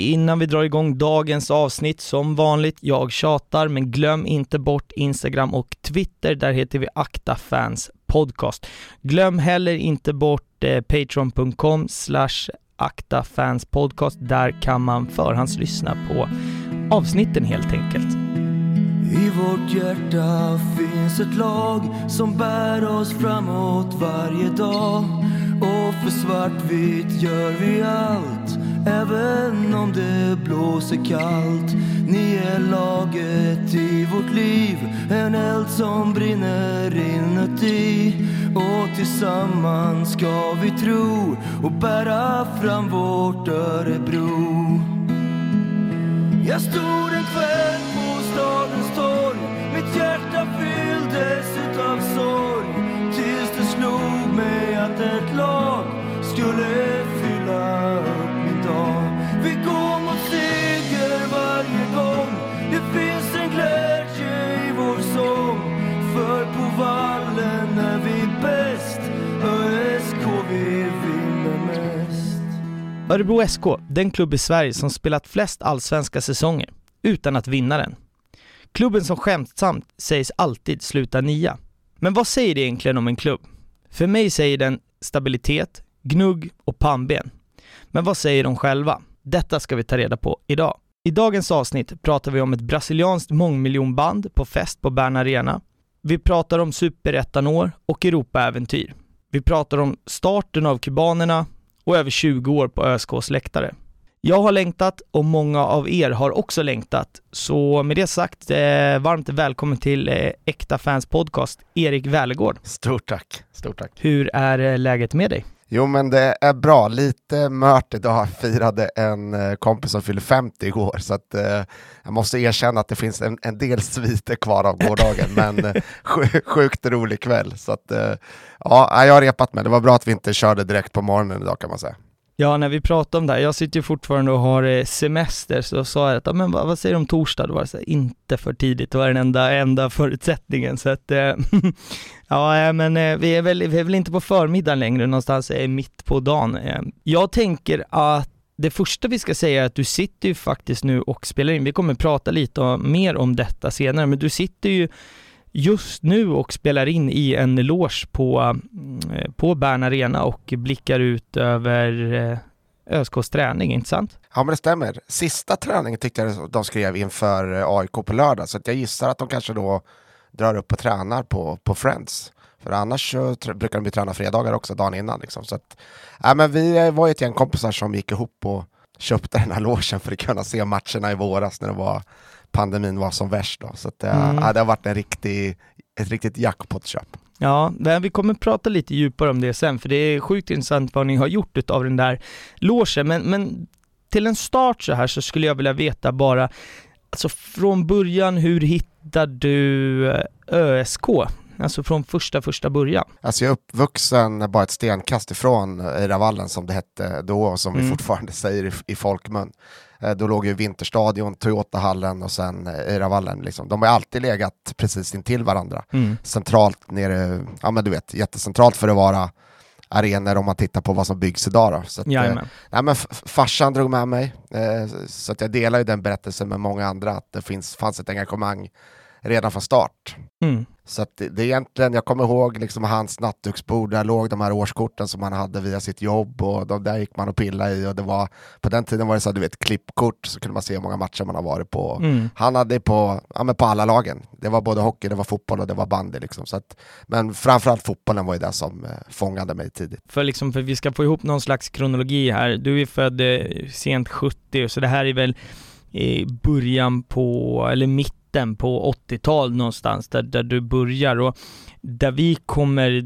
innan vi drar igång dagens avsnitt, som vanligt, jag tjatar, men glöm inte bort Instagram och Twitter, där heter vi Akta Fans Podcast. Glöm heller inte bort eh, patreon.com slash aktafanspodcast. Där kan man förhandslyssna på avsnitten helt enkelt. I vårt hjärta finns ett lag som bär oss framåt varje dag och för svartvitt gör vi allt Även om det blåser kallt Ni är laget i vårt liv. En eld som brinner inuti. Och tillsammans ska vi tro och bära fram vårt Örebro. Jag stod en kväll på stadens torg. Mitt hjärta fylldes utav sorg. Tills det slog mig att ett lag skulle fylla upp dag Vi går mot seger varje gång Det finns en glädje i vår sång För på vallen är vi bäst ÖSK vi vinner mest Örebro SK, den klubb i Sverige som spelat flest allsvenska säsonger utan att vinna den. Klubben som skämtsamt sägs alltid sluta nia. Men vad säger det egentligen om en klubb? För mig säger den stabilitet, gnugg och pannben. Men vad säger de själva? Detta ska vi ta reda på idag. I dagens avsnitt pratar vi om ett brasilianskt mångmiljonband på fest på Bern Arena. Vi pratar om superettanår och Europaäventyr. Vi pratar om starten av kubanerna och över 20 år på ÖSKs läktare. Jag har längtat och många av er har också längtat. Så med det sagt, eh, varmt välkommen till eh, Äkta Fans Podcast, Erik Välegård. Stort tack, stort tack. Hur är eh, läget med dig? Jo men det är bra, lite mört idag. Jag firade en eh, kompis som fyllde 50 igår så att eh, jag måste erkänna att det finns en, en del sviter kvar av gårdagen men eh, sj- sjukt rolig kväll. Så att eh, ja, jag har repat mig. Det var bra att vi inte körde direkt på morgonen idag kan man säga. Ja, när vi pratade om det här, jag sitter ju fortfarande och har eh, semester, så sa jag att, ja, men vad, vad säger du om torsdag? Då var det så här, inte för tidigt, det var den enda, enda förutsättningen. Så att, eh, ja, eh, men vi är, väl, vi är väl inte på förmiddagen längre, någonstans är mitt på dagen. Jag tänker att det första vi ska säga är att du sitter ju faktiskt nu och spelar in, vi kommer prata lite mer om detta senare, men du sitter ju just nu och spelar in i en loge på, eh, på Bern Arena och blickar ut över eh, ÖSKs träning, inte sant? Ja men det stämmer. Sista träningen tyckte jag de skrev inför eh, AIK på lördag så att jag gissar att de kanske då drar upp och tränar på, på Friends. För annars så brukar de ju träna fredagar också, dagen innan. Liksom. Så att, ja, men vi var ju ett gäng kompisar som gick ihop och köpte den här logen för att kunna se matcherna i våras när det var, pandemin var som värst. Då. Så att, Mm. ja, det har varit en riktig, ett riktigt jackpot-köp. Ja, men vi kommer prata lite djupare om det sen, för det är sjukt intressant vad ni har gjort av den där logen. Men, men till en start så här så skulle jag vilja veta bara, alltså från början, hur hittade du eh, ÖSK? Alltså från första, första början. Alltså jag är uppvuxen bara ett stenkast ifrån Eiravallen som det hette då och som Mm. vi fortfarande säger i, i folkmun. Eh, Då låg ju Vinterstadion, Toyotahallen och sen eh, Eiravallen. Liksom. De har alltid legat precis intill varandra. Mm. Centralt nere, ja men du vet, jättecentralt för att vara arenor om man tittar på vad som byggs idag. Då. Så att, eh, nej, men farsan drog med mig, eh, så att jag delar ju den berättelsen med många andra, att det finns, fanns ett engagemang redan från start. Mm. Så det, det är egentligen, jag kommer ihåg liksom hans nattduksbord, där låg de här årskorten som han hade via sitt jobb och de där gick man och pillade i och det var, på den tiden var det så här, du vet, klippkort så kunde man se hur många matcher man har varit på. Mm. Han hade på, ja, men på alla lagen. Det var både hockey, det var fotboll och det var bandy. Liksom. Så att, men framförallt fotbollen var ju det som eh, fångade mig tidigt. För liksom, för vi ska få ihop någon slags kronologi här. Du är född eh, sent 70, så det här är väl i början på, eller mitten på 80-tal någonstans, där, där du börjar och där vi kommer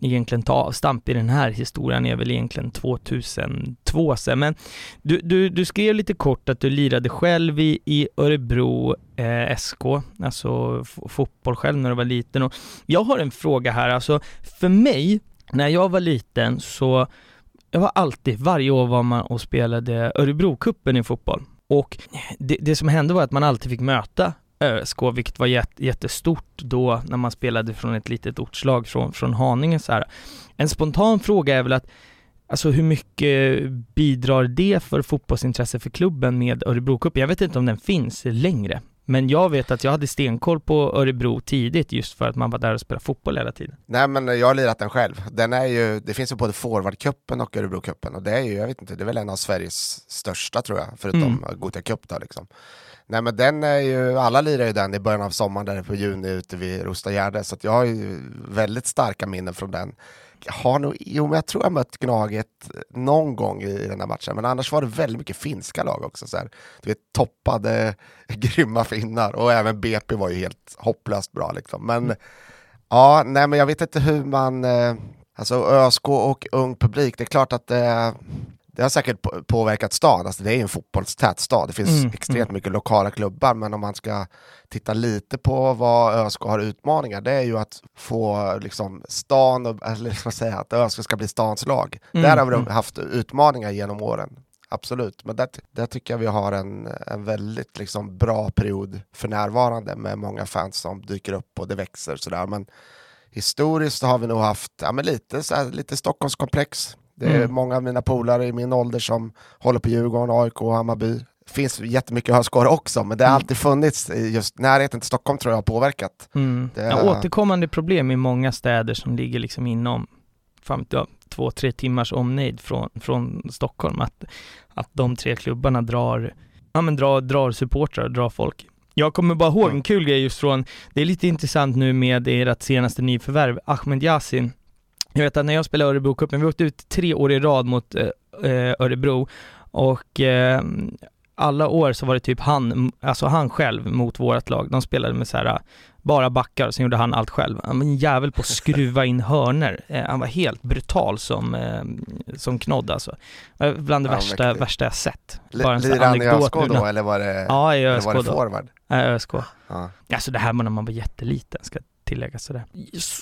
egentligen ta avstamp i den här historien är väl egentligen 2002 sen. Men du, du, du skrev lite kort att du lirade själv i, i Örebro eh, SK, alltså fotboll själv när du var liten och jag har en fråga här, alltså för mig, när jag var liten så jag var alltid, varje år var man och spelade Örebrokuppen i fotboll. Och det, det som hände var att man alltid fick möta vilket var jät, jättestort då när man spelade från ett litet ortslag från, från Haninge så här. En spontan fråga är väl att Alltså hur mycket bidrar det för fotbollsintresse för klubben med Örebrocupen? Jag vet inte om den finns längre. Men jag vet att jag hade stenkoll på Örebro tidigt just för att man var där och spelade fotboll hela tiden. Nej men jag har lirat den själv. Den är ju, det finns ju både forwardcupen och Örebrocupen och det är ju, jag vet inte, det är väl en av Sveriges största tror jag, förutom mm. Gothia Cup då liksom. Nej men den är ju, alla lirar ju den i början av sommaren där på juni ute vid Rostagärde så jag har ju väldigt starka minnen från den. Jag har nog, jo men jag tror jag mött Gnaget någon gång i den här matchen, men annars var det väldigt mycket finska lag också. Så här. Du vet, toppade grymma finnar och även BP var ju helt hopplöst bra liksom. Men mm. ja, nej men jag vet inte hur man, eh, alltså ÖSK och ung publik, det är klart att det det har säkert påverkat stan, alltså det är en fotbollstät stad, det finns mm, extremt mm. mycket lokala klubbar, men om man ska titta lite på vad ÖSK har utmaningar, det är ju att få liksom stan, eller ska säga, att ÖSK ska bli stans lag. Mm, där har vi mm. haft utmaningar genom åren, absolut. Men där, där tycker jag vi har en, en väldigt liksom bra period för närvarande med många fans som dyker upp och det växer sådär. Men historiskt har vi nog haft ja, men lite, här, lite Stockholmskomplex, det är mm. många av mina polare i min ålder som håller på Djurgården, AIK och Hammarby. Det finns jättemycket höskåre också, men det har mm. alltid funnits, just närheten till Stockholm tror jag har påverkat. Mm. Det... Ja, återkommande problem i många städer som ligger liksom inom ja, två, tre timmars omnejd från, från Stockholm, att, att de tre klubbarna drar, ja men drar, drar supportrar, drar folk. Jag kommer bara ihåg en kul grej just från, det är lite intressant nu med ert senaste nyförvärv, Ahmed Yasin, jag vet att när jag spelade Örebro-cupen, vi åkte ut tre år i rad mot eh, eh, Örebro och eh, alla år så var det typ han, alltså han själv mot vårt lag. De spelade med så här bara backar sen gjorde han allt själv. Han var en jävel på att skruva in hörner. Eh, han var helt brutal som, eh, som knodd alltså. Bland det ja, värsta, värsta jag sett. Lirade han i ÖSK då eller var det, ja, i ÖSK eller var det forward? Ja, ÖSK. Ja. Alltså det här var när man var jätteliten, ska tilläggas sådär.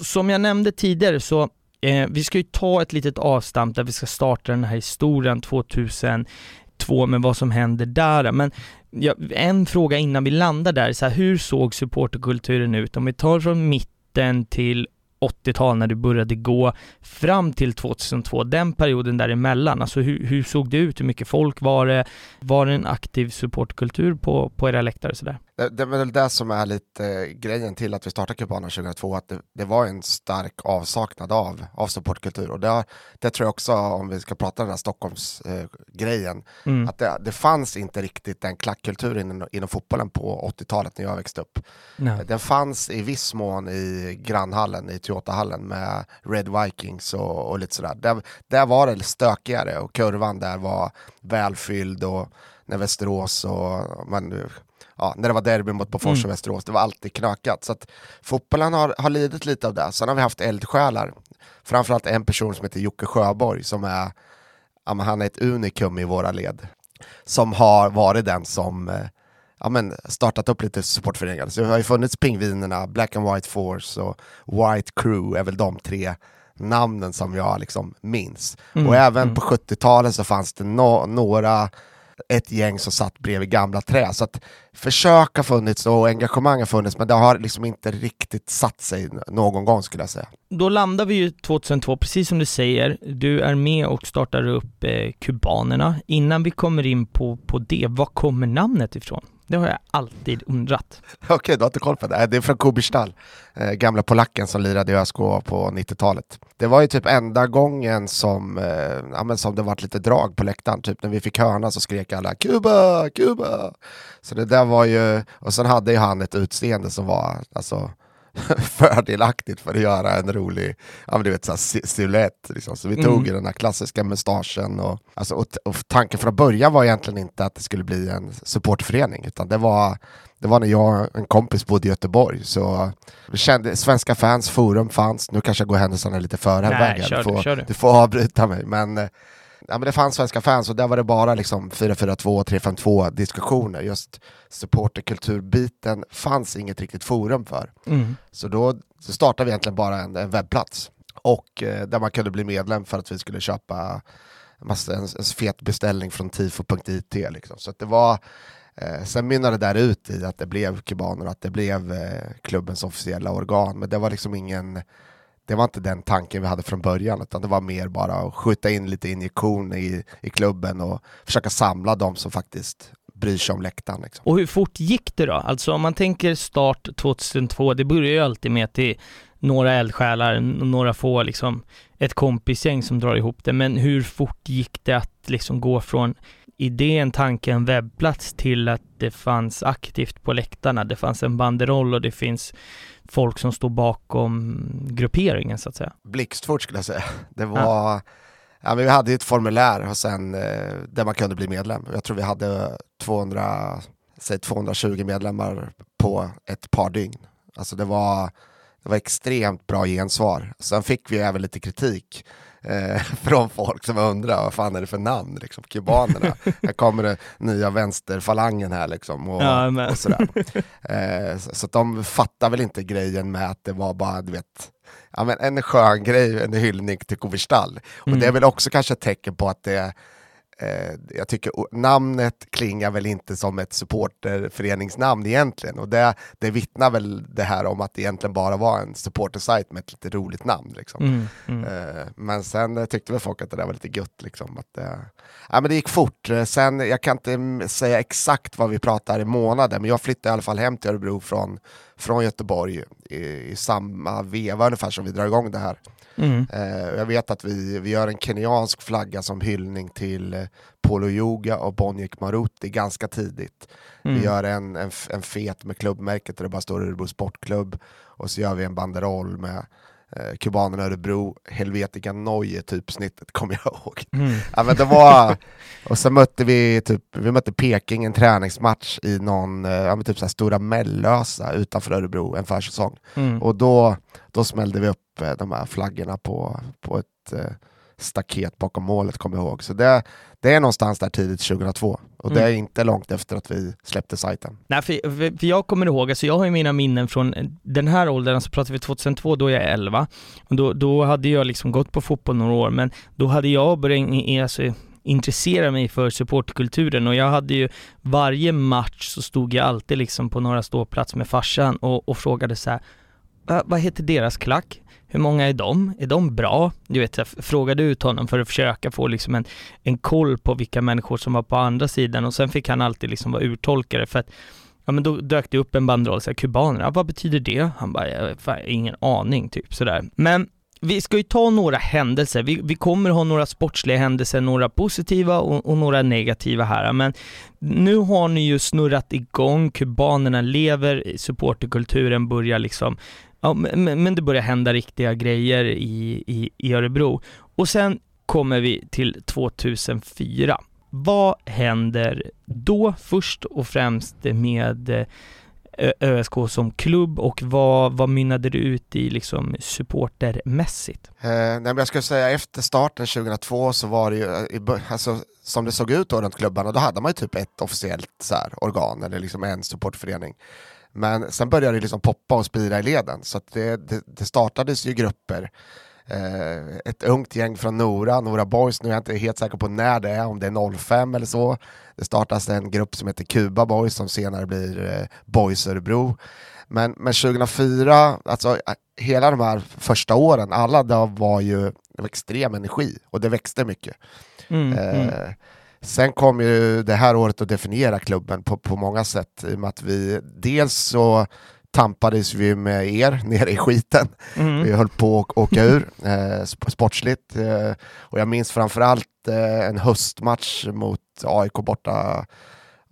Som jag nämnde tidigare så Eh, vi ska ju ta ett litet avstamp där vi ska starta den här historien 2002 med vad som händer där. Men ja, en fråga innan vi landar där, så här, hur såg supporterkulturen ut? Om vi tar från mitten till 80-tal när du började gå fram till 2002, den perioden däremellan, alltså hur, hur såg det ut? Hur mycket folk var det? Var det en aktiv supportkultur på, på era läktare sådär? Det, det är väl det som är lite eh, grejen till att vi startade Kubanen 2002, att det, det, var en stark avsaknad av, av supportkultur. Och det, det tror jag också, om vi ska prata den här Stockholmsgrejen, eh, mm. att det, det fanns inte riktigt den klackkulturen inom, inom fotbollen på 80-talet när jag växte upp. Nej. Den fanns i viss mån i grannhallen, i Toyotahallen med Red Vikings och, och lite sådär. Där, där var det stökigare och kurvan där var välfylld och när Västerås och man ja, när det var derby mot Bofors mm. och Västerås, det var alltid knökat. Så att fotbollen har, har lidit lite av det. Sen har vi haft eldsjälar, framförallt en person som heter Jocke Sjöborg som är, ja, han är ett unikum i våra led. Som har varit den som eh, ja, men startat upp lite supportföreningar. Så det har ju funnits Pingvinerna, Black and White Force och White Crew är väl de tre namnen som jag liksom minns. Mm, och även mm. på 70-talet så fanns det no några ett gäng som satt bredvid gamla trä. Så att försök har funnits och engagemang har funnits, men det har liksom inte riktigt satt sig någon gång skulle jag säga. Då landar vi ju 2002, precis som du säger. Du är med och startar upp eh, Kubanerna. Innan vi kommer in på, på det, var kommer namnet ifrån? Det har jag alltid undrat. Okej, okay, du har inte koll på det. Det är från Kubistal, eh, gamla polacken som lirade i ÖSK på 90-talet. Det var ju typ enda gången som, eh, ja, men som det var lite drag på läktaren. Typ när vi fick hörna så skrek alla Kuba, Kuba! Så det där var ju, och sen hade ju han ett utseende som var, alltså fördelaktigt för att göra en rolig ja, du vet, så silhuett. Liksom. Så vi mm. tog den här klassiska mustaschen. Och, alltså, och, och tanken från början var egentligen inte att det skulle bli en supportförening, utan det var, det var när jag och en kompis bodde i Göteborg. Så vi kände, Svenska fans forum fanns, nu kanske jag går händelserna lite före vägen. Du, får, du får avbryta mig. Men, ja, men det fanns svenska fans och där var det bara liksom 442, 352 diskussioner. Just supporterkulturbiten fanns inget riktigt forum för. Mm. Så då så startade vi egentligen bara en, en webbplats och eh, där man kunde bli medlem för att vi skulle köpa massa, en, en fet beställning från tifo.it. Liksom. Så det var, eh, sen mynnade det där ut i att det blev kubaner, att det blev eh, klubbens officiella organ, men det var liksom ingen det var inte den tanken vi hade från början, utan det var mer bara att skjuta in lite injektion i, i klubben och försöka samla de som faktiskt bryr sig om läktaren. Liksom. Och hur fort gick det då? Alltså om man tänker start 2002, det börjar ju alltid med att det är några eldsjälar, några få liksom, ett kompisgäng som drar ihop det. Men hur fort gick det att liksom gå från idén, tanken, webbplats till att det fanns aktivt på läktarna. Det fanns en banderoll och det finns folk som står bakom grupperingen så att säga. Blixtfort skulle jag säga. Det var, ja. ja men vi hade ett formulär och sen, eh, där man kunde bli medlem. Jag tror vi hade 200, säg 220 medlemmar på ett par dygn. Alltså det var, det var extremt bra gensvar. Sen fick vi även lite kritik eh, från folk som undrar vad fan är det för namn, liksom, kubanerna. här kommer det nya vänsterfalangen här liksom och, ja, och sådär. Eh, så, så de fattar väl inte grejen med att det var bara, du vet, ja, men en skön grej, en hyllning till Koverstall. Och mm. det är väl också kanske ett tecken på att det jag tycker namnet klingar väl inte som ett supporterföreningsnamn egentligen och det, det vittnar väl det här om att det egentligen bara var en supportersajt med ett lite roligt namn. Liksom. Mm, mm. Eh, men sen tyckte väl folk att det där var lite gött. Liksom, att, eh, ja, men det gick fort. Sen, jag kan inte säga exakt vad vi pratar i månader, men jag flyttade i alla fall hem till Örebro från, från Göteborg i, i samma veva ungefär som vi drar igång det här. Mm. Eh, jag vet att vi, vi gör en kenyansk flagga som hyllning till eh, Polo Yoga och Boniek Maruti ganska tidigt. Mm. Vi gör en, en, en fet med klubbmärket där det bara står Örebro Sportklubb och så gör vi en banderoll med eh, kubanerna Örebro, Helvetica Neue typsnittet kommer jag ihåg. Mm. Ja, men det var, och så mötte vi, typ, vi mötte Peking en träningsmatch i någon, eh, ja, men typ så här Stora Mellösa utanför Örebro en försäsong. Mm. Och då, då smällde vi upp eh, de här flaggorna på, på ett eh, staket bakom målet, kommer jag ihåg. Så det, det är någonstans där tidigt 2002 och mm. det är inte långt efter att vi släppte sajten. Nej, för, för, jag kommer ihåg, alltså jag har ju mina minnen från den här åldern, så alltså pratar vi 2002, då är jag 11. Och då, då hade jag liksom gått på fotboll några år, men då hade jag börjat alltså, intressera mig för supportkulturen och jag hade ju varje match så stod jag alltid liksom på några ståplats med farsan och, och frågade så här, vad heter deras klack? Hur många är de? Är de bra? Du vet, jag frågade ut honom för att försöka få liksom en, en koll på vilka människor som var på andra sidan och sen fick han alltid liksom vara urtolkare för att Ja men då dök det upp en banderoll, såhär kubanerna, vad betyder det? Han bara, jag har ingen aning typ sådär. Men vi ska ju ta några händelser, vi, vi kommer ha några sportsliga händelser, några positiva och, och, några negativa här, men nu har ni ju snurrat igång, kubanerna lever, supporterkulturen börjar liksom Ja, men, men det börjar hända riktiga grejer i, i, i Örebro. Och sen kommer vi till 2004. Vad händer då först och främst med eh, ÖSK som klubb och vad, vad mynnade det ut i liksom supportermässigt? Eh, nej, men jag skulle säga efter starten 2002 så var det ju, eh, alltså, som det såg ut då runt klubbarna, då hade man ju typ ett officiellt så här, organ eller liksom en supportförening. Men sen började det liksom poppa och spira i leden, så det, det, det, startades ju grupper. Eh, ett ungt gäng från Nora, Nora Boys, nu är jag inte helt säker på när det är, om det är 05 eller så. Det startas en grupp som heter Kuba Boys som senare blir eh, Boys Örebro. Men, men 2004, alltså eh, hela de här första åren, alla det var ju det var extrem energi och det växte mycket. Mm, eh, mm. Sen kom ju det här året att definiera klubben på, på många sätt i och med att vi dels så tampades vi med er nere i skiten. Mm. Vi höll på att åka ur eh, sportsligt. Eh, och jag minns framförallt eh, en höstmatch mot AIK borta.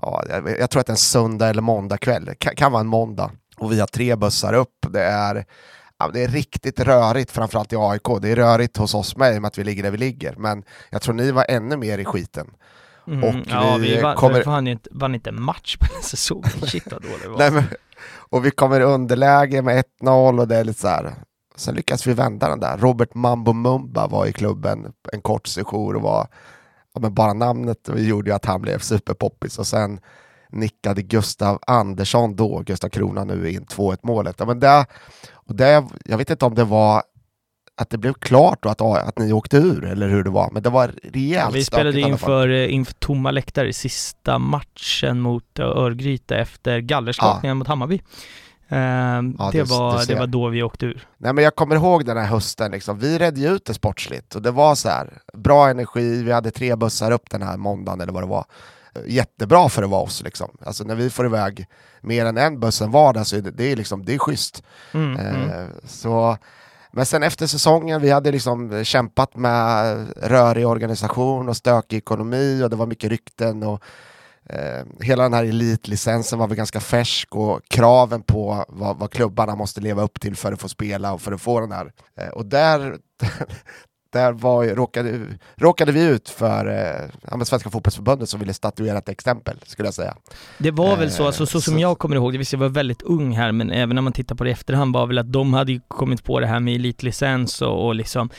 Ja, jag, jag tror att det är en söndag eller måndag kväll. Kan, kan vara en måndag. Och vi har tre bussar upp. Det är ja, det är riktigt rörigt, framförallt i AIK. Det är rörigt hos oss med i och med att vi ligger där vi ligger. Men jag tror ni var ännu mer i skiten. Mm, och ja, vi, vi vann, kommer... vann, inte, vann inte en match på den säsongen, shit vad dåligt det var. Nej, men, och vi kommer i underläge med 1-0 och det är lite så här. Sen lyckas vi vända den där. Robert Mambo Mumba var i klubben en kort session och var, ja, men bara namnet gjorde ju att han blev superpoppis och sen nickade Gustav Andersson då, Gustav Krona nu in 2-1 målet. Ja, men det, och det, jag vet inte om det var att det blev klart då att, att ni åkte ur, eller hur det var, men det var rejält ja, Vi spelade inför, eh, inför tomma läktare i sista matchen mot Örgryte efter gallerskakningen ja. mot Hammarby. Eh, Ja, det, du- var, det var då vi åkte ur. Nej men jag kommer ihåg den här hösten, liksom. vi redde ju ut det sportsligt och det var så här bra energi, vi hade tre bussar upp den här måndagen eller vad det var. Jättebra för att vara oss liksom. Alltså när vi får iväg mer än en buss en vardag så är det, det är liksom, det är schysst. Mm, mm. Eh, så, men sen efter säsongen, vi hade liksom kämpat med rörig organisation och stökig ekonomi och det var mycket rykten och eh, hela den här elitlicensen var väl ganska färsk och kraven på vad, vad klubbarna måste leva upp till för att få spela och för att få den här. Eh, och där, där var, råkade, råkade vi ut för eh, Svenska fotbollsförbundet som ville statuera ett exempel, skulle jag säga. Det var väl så, Eh, alltså, så som så- jag kommer ihåg det, visst jag var väldigt ung här, men även när man tittar på det i efterhand var väl att de hade kommit på det här med elitlicens och, och liksom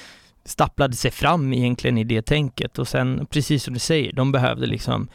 stapplade sig fram egentligen i det tänket och sen, precis som du säger, de behövde liksom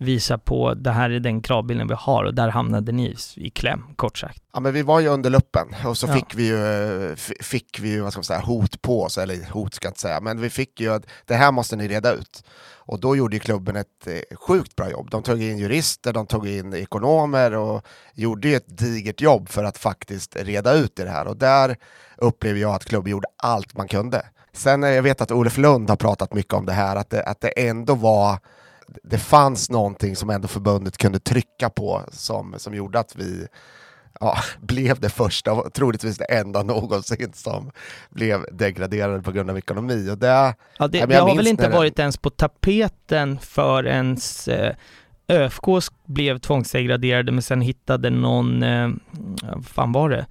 visa på det här är den kravbilden vi har och där hamnade ni i kläm, kort sagt. Ja men vi var ju under luppen och så Ja. fick vi ju, eh, fick vi ju vad ska man säga, hot på oss, eller hot ska jag inte säga, men vi fick ju att det här måste ni reda ut. Och då gjorde ju klubben ett eh, sjukt bra jobb. De tog in jurister, de tog in ekonomer och gjorde ju ett digert jobb för att faktiskt reda ut det här. Och där upplever jag att klubben gjorde allt man kunde. Sen eh, jag vet att Olof Lund har pratat mycket om det här, att det, att det ändå var det fanns någonting som ändå förbundet kunde trycka på som, som gjorde att vi ja, blev det första och troligtvis det enda någonsin som blev degraderade på grund av ekonomi. Och det, Ja, det, det har väl inte det- varit ens på tapeten förrän eh, ÖFK blev tvångsdegraderade men sen hittade någon, eh, vad fan var det?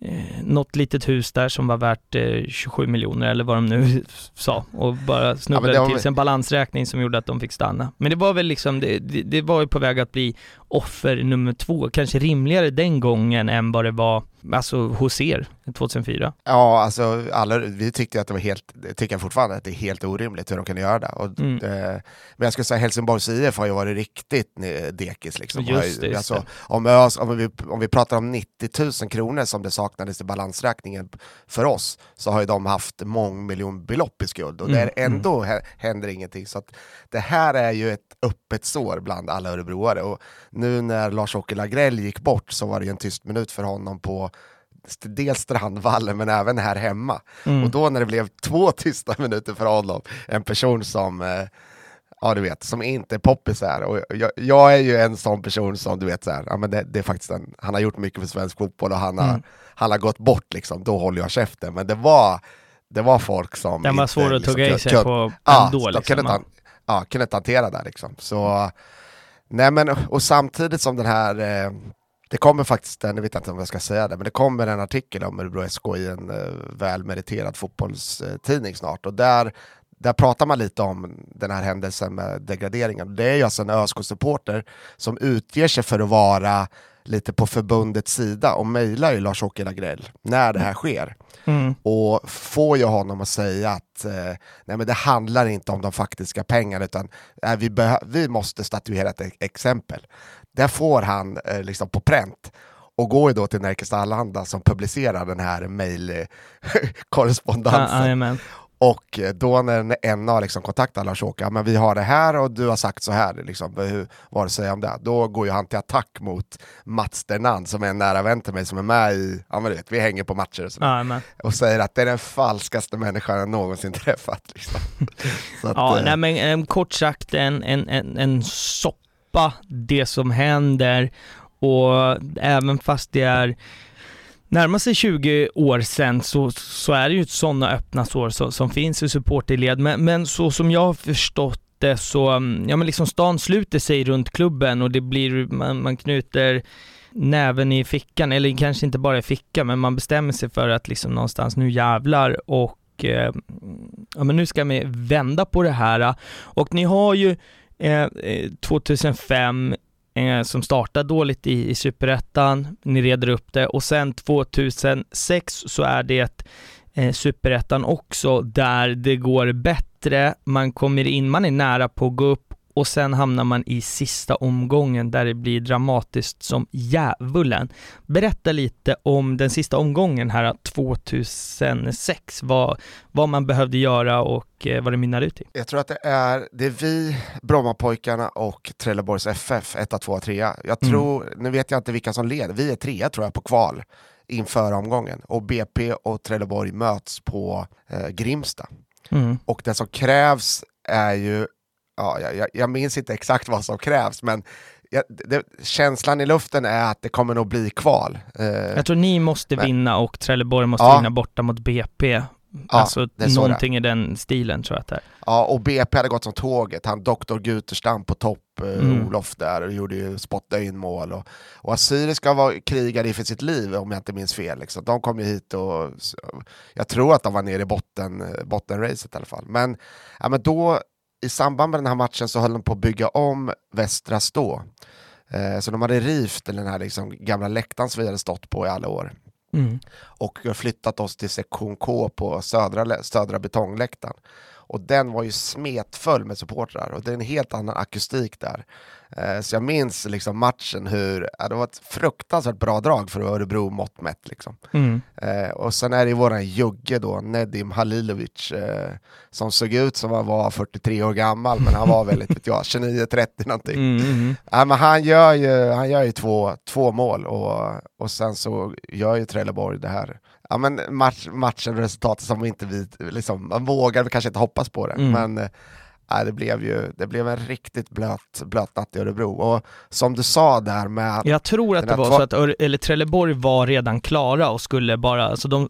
Eh, något litet hus där som var värt eh, 27 miljoner eller vad de nu sa och bara snubblade det var till sig en balansräkning som gjorde att de fick stanna. Men det var väl liksom, det, det, det var ju på väg att bli offer nummer två, kanske rimligare den gången än vad det var, alltså hos er 2004. ja, alltså, alla, vi tyckte att det var helt, tycker fortfarande, att det är helt orimligt hur de kunde göra det. Och, Mm. eh, men jag skulle säga Helsingborgs IF har ju varit riktigt eh, dekis. Liksom. Just det, just alltså, det. om, ÖS, om, vi, om vi pratar om 90 000 kronor som det saknades i balansräkningen för oss, så har ju de haft mångmiljonbelopp i skuld och Mm, där ändå hä- händer ingenting. Så det här är ju ett öppet sår bland alla örebroare. Och nu när Lars-Åke Lagrell gick bort så var det ju en tyst minut för honom på dels Strandvallen men även här hemma. Mm. Och då när det blev två tysta minuter för honom, en person som eh, Ja du vet, som inte är poppis här. Och jag, jag är ju en sån person som du vet så här, ja, men det, det är faktiskt en, han har gjort mycket för svensk fotboll och han har, Mm. han har gått bort liksom, då håller jag käften. Men det var, det var folk som Den var inte, svår att liksom, tugga i sig kun- på Ja, ändå liksom. kunde, inte, han- ja, kunde inte hantera det liksom. Så, nej men, och samtidigt som den här, eh, det kommer faktiskt jag vet inte om jag ska säga det, men det kommer en artikel om Örebro SK i en eh, välmeriterad fotbollstidning snart. Och där, där pratar man lite om den här händelsen med degraderingen. Det är ju alltså en ÖSK-supporter som utger sig för att vara lite på förbundets sida och mejlar ju Lars-Åke Lagrell när det här sker Mm. och får ju honom att säga att eh, nej men det handlar inte om de faktiska pengarna utan eh, vi, vi måste statuera ett e- exempel. Där får han eh, liksom på pränt och går ju då till Nerikes Allehanda som publicerar den här mejlkorrespondensen. Jajamän. Och eh, då när NA liksom kontaktar Lars-Åke, men vi har det här och du har sagt så här, liksom, hur, vad du säga om det? Då går ju han till attack mot Mats Dernan som är en nära vän till mig som är med i, ja men du vet, vi hänger på matcher och sådär. Och säger att det är den falskaste människan jag någonsin träffat. Liksom. Att, Ja, eh, nej men eh, kort sagt en, en, en, en soppa det som händer. Och även fast det är närmar sig 20 år sedan så, så är det ju sådana öppna sår som, som finns i supporterled. Men, men så som jag har förstått det så, ja men liksom stan sluter sig runt klubben och det blir, man, man knyter näven i fickan, eller kanske inte bara i fickan, men man bestämmer sig för att liksom någonstans nu jävlar och eh, ja men nu ska vi vända på det här. Och ni har ju eh, eh 2005 eh, som startade dåligt i, i Superettan, ni reder upp det. Och sen 2006 så är det eh, Superettan också där det går bättre, man kommer in, man är nära på att gå upp och sen hamnar man i sista omgången där det blir dramatiskt som djävulen. Berätta lite om den sista omgången här 2006, vad, vad man behövde göra och eh, vad det mynnar ut i. Jag tror att det är, det är vi, Brommapojkarna och Trelleborgs FF, 1, 2, 3. Jag tror, mm. nu vet jag inte vilka som leder, vi är trea tror jag på kval inför omgången och BP och Trelleborg möts på eh, Grimsta. Mm. Och det som krävs är ju, ja, jag, jag minns inte exakt vad som krävs, men ja, det, känslan i luften är att det kommer nog bli kval. Eh, jag tror ni måste men, vinna och Trelleborg måste ja. vinna borta mot BP. Ja, alltså någonting det. i den stilen tror jag att det är. Ja, och BP hade gått som tåget. Han Doktor Guterstam på topp, eh, mm. Olof där, och gjorde ju spotta in mål. Och, och Assyriska var krigare för sitt liv om jag inte minns fel. Liksom. De kom ju hit och jag tror att de var nere i botten, eh, bottenracet i alla fall. Men, ja, men då, i samband med den här matchen så höll de på att bygga om Västra Stå. Eh, så de hade rivt den här liksom, gamla läktaren som vi hade stått på i alla år. Mm. Och flyttat oss till sektion K på södra, södra betongläktaren. Och den var ju smetfull med supportrar och det är en helt annan akustik där. Eh, så jag minns liksom matchen hur, ja, det var ett fruktansvärt bra drag för Örebro mått mätt. Liksom. Mm. Eh, och sen är det våran jugge då, Nedim Halilovic, eh, som såg ut som han var 43 år gammal, men han var väl 29-30 någonting. Mm, mm. Ja, men han gör ju, han gör ju två, två mål och, och sen så gör ju Trelleborg det här ja, men match, matchen resultatet som inte vi, liksom, man vågar kanske inte hoppas på det, mm. men äh, det, blev ju, det blev en riktigt blöt, blöt natt i Örebro. Och som du sa där med... Jag tror att det var så att eller Trelleborg var redan klara och skulle bara, alltså de,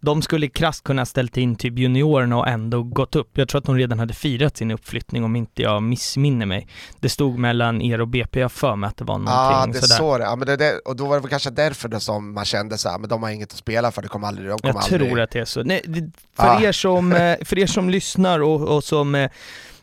de skulle krasst kunna ställt in typ juniorerna och ändå gått upp. Jag tror att de redan hade firat sin uppflyttning om inte jag missminner mig. Det stod mellan er och BP, jag för mig att det var någonting Ja, det sådär. så det. Ja, men det, det, och då var det väl kanske därför det som man kände så här, men de har inget att spela för, det kommer aldrig, de kommer Jag aldrig... tror att det är så. Nej, för, ah. er som, eh, för er som lyssnar och, och som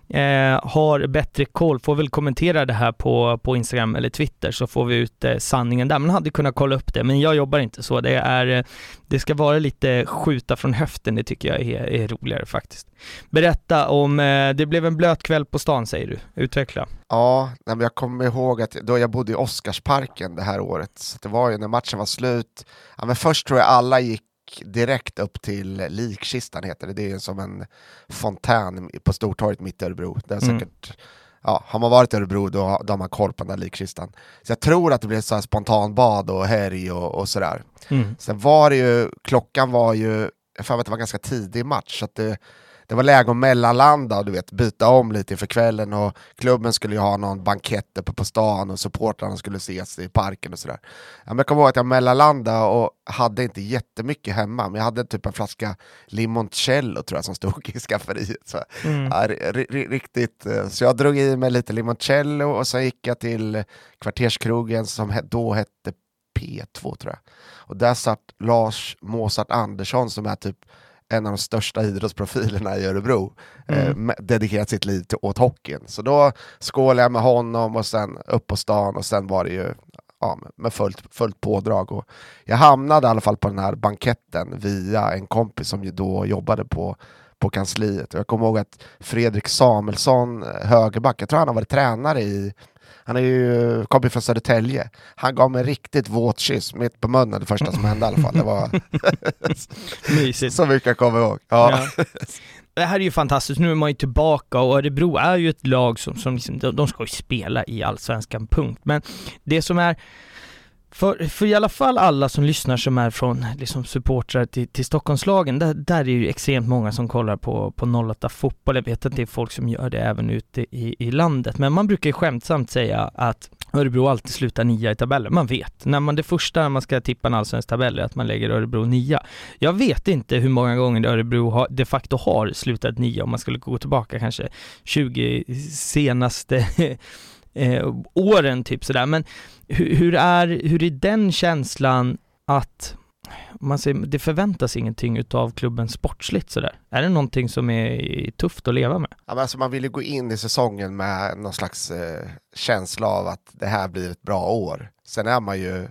eh, har bättre koll får väl kommentera det här på, på Instagram eller Twitter så får vi ut eh, sanningen där. Man hade kunnat kolla upp det, men jag jobbar inte så. Det, är, eh, det ska vara lite skjuta från höften, det tycker jag är, är roligare faktiskt. Berätta om, eh, det blev en blöt kväll på stan säger du, utveckla. Ja, men jag kommer ihåg att då jag bodde i Oscarsparken det här året, så det var ju när matchen var slut, ja, men först tror jag alla gick direkt upp till likkistan heter det. Det är som en fontän på Stortorget mitt i Örebro. Det är mm. säkert, ja, har man varit i Örebro då, då har man koll på den där likkistan. Så jag tror att det blev så här spontanbad och härj och, och sådär. Mm. Sen var det ju, klockan var ju, jag får att det var ganska tidig match, så att det, det var läge att mellanlanda och du vet, byta om lite inför kvällen och klubben skulle ju ha någon bankett uppe på stan och supportrarna skulle ses i parken och sådär. Ja, jag kommer ihåg att jag mellanlandade och hade inte jättemycket hemma, men jag hade typ en flaska limoncello tror jag som stod i skafferiet. Så, mm. ja, riktigt, eh, så jag drog i mig lite limoncello och sen gick jag till kvarterskrogen som då hette P2 tror jag. Och där satt Lars Mozart Andersson som är typ en av de största idrottsprofilerna i Örebro, mm. eh, dedikerat sitt liv till, åt hockeyn. Så då skålade jag med honom och sen upp på stan och sen var det ju ja, med fullt, fullt pådrag. Och jag hamnade i alla fall på den här banketten via en kompis som då jobbade på på kansliet. Jag kommer ihåg att Fredrik Samuelsson, eh, högerback, jag tror han har varit tränare i han är ju kompis från Södertälje. Han gav mig en riktigt våt kyss mitt på munnen det första som hände i alla fall. Det var Mysigt. så mycket jag kommer ihåg. Ja. ja. Det här är ju fantastiskt, nu är man ju tillbaka och Örebro är ju ett lag som, som liksom, de ska ju spela i Allsvenskan, punkt. Men det som är för, för i alla fall alla som lyssnar som är från liksom supportrar till, till Stockholmslagen, där, där är ju extremt många som kollar på, på 08 fotboll. Jag vet att det är folk som gör det även ute i, i landet, men man brukar ju skämtsamt säga att Örebro alltid slutar nia i tabellen. Man vet, när man det första när man ska tippa en allsvensk tabell är att man lägger Örebro nia. Jag vet inte hur många gånger Örebro har, de facto har slutat nia om man skulle gå tillbaka kanske 20 senaste eh, åren typ sådär. Men hur, hur, är, hur är den känslan att man säger, det förväntas ingenting utav klubben sportsligt sådär. Är det någonting som är tufft att leva med? Ja, alltså man vill ju gå in i säsongen med någon slags eh, känsla av att det här blir ett bra år. Sen är man ju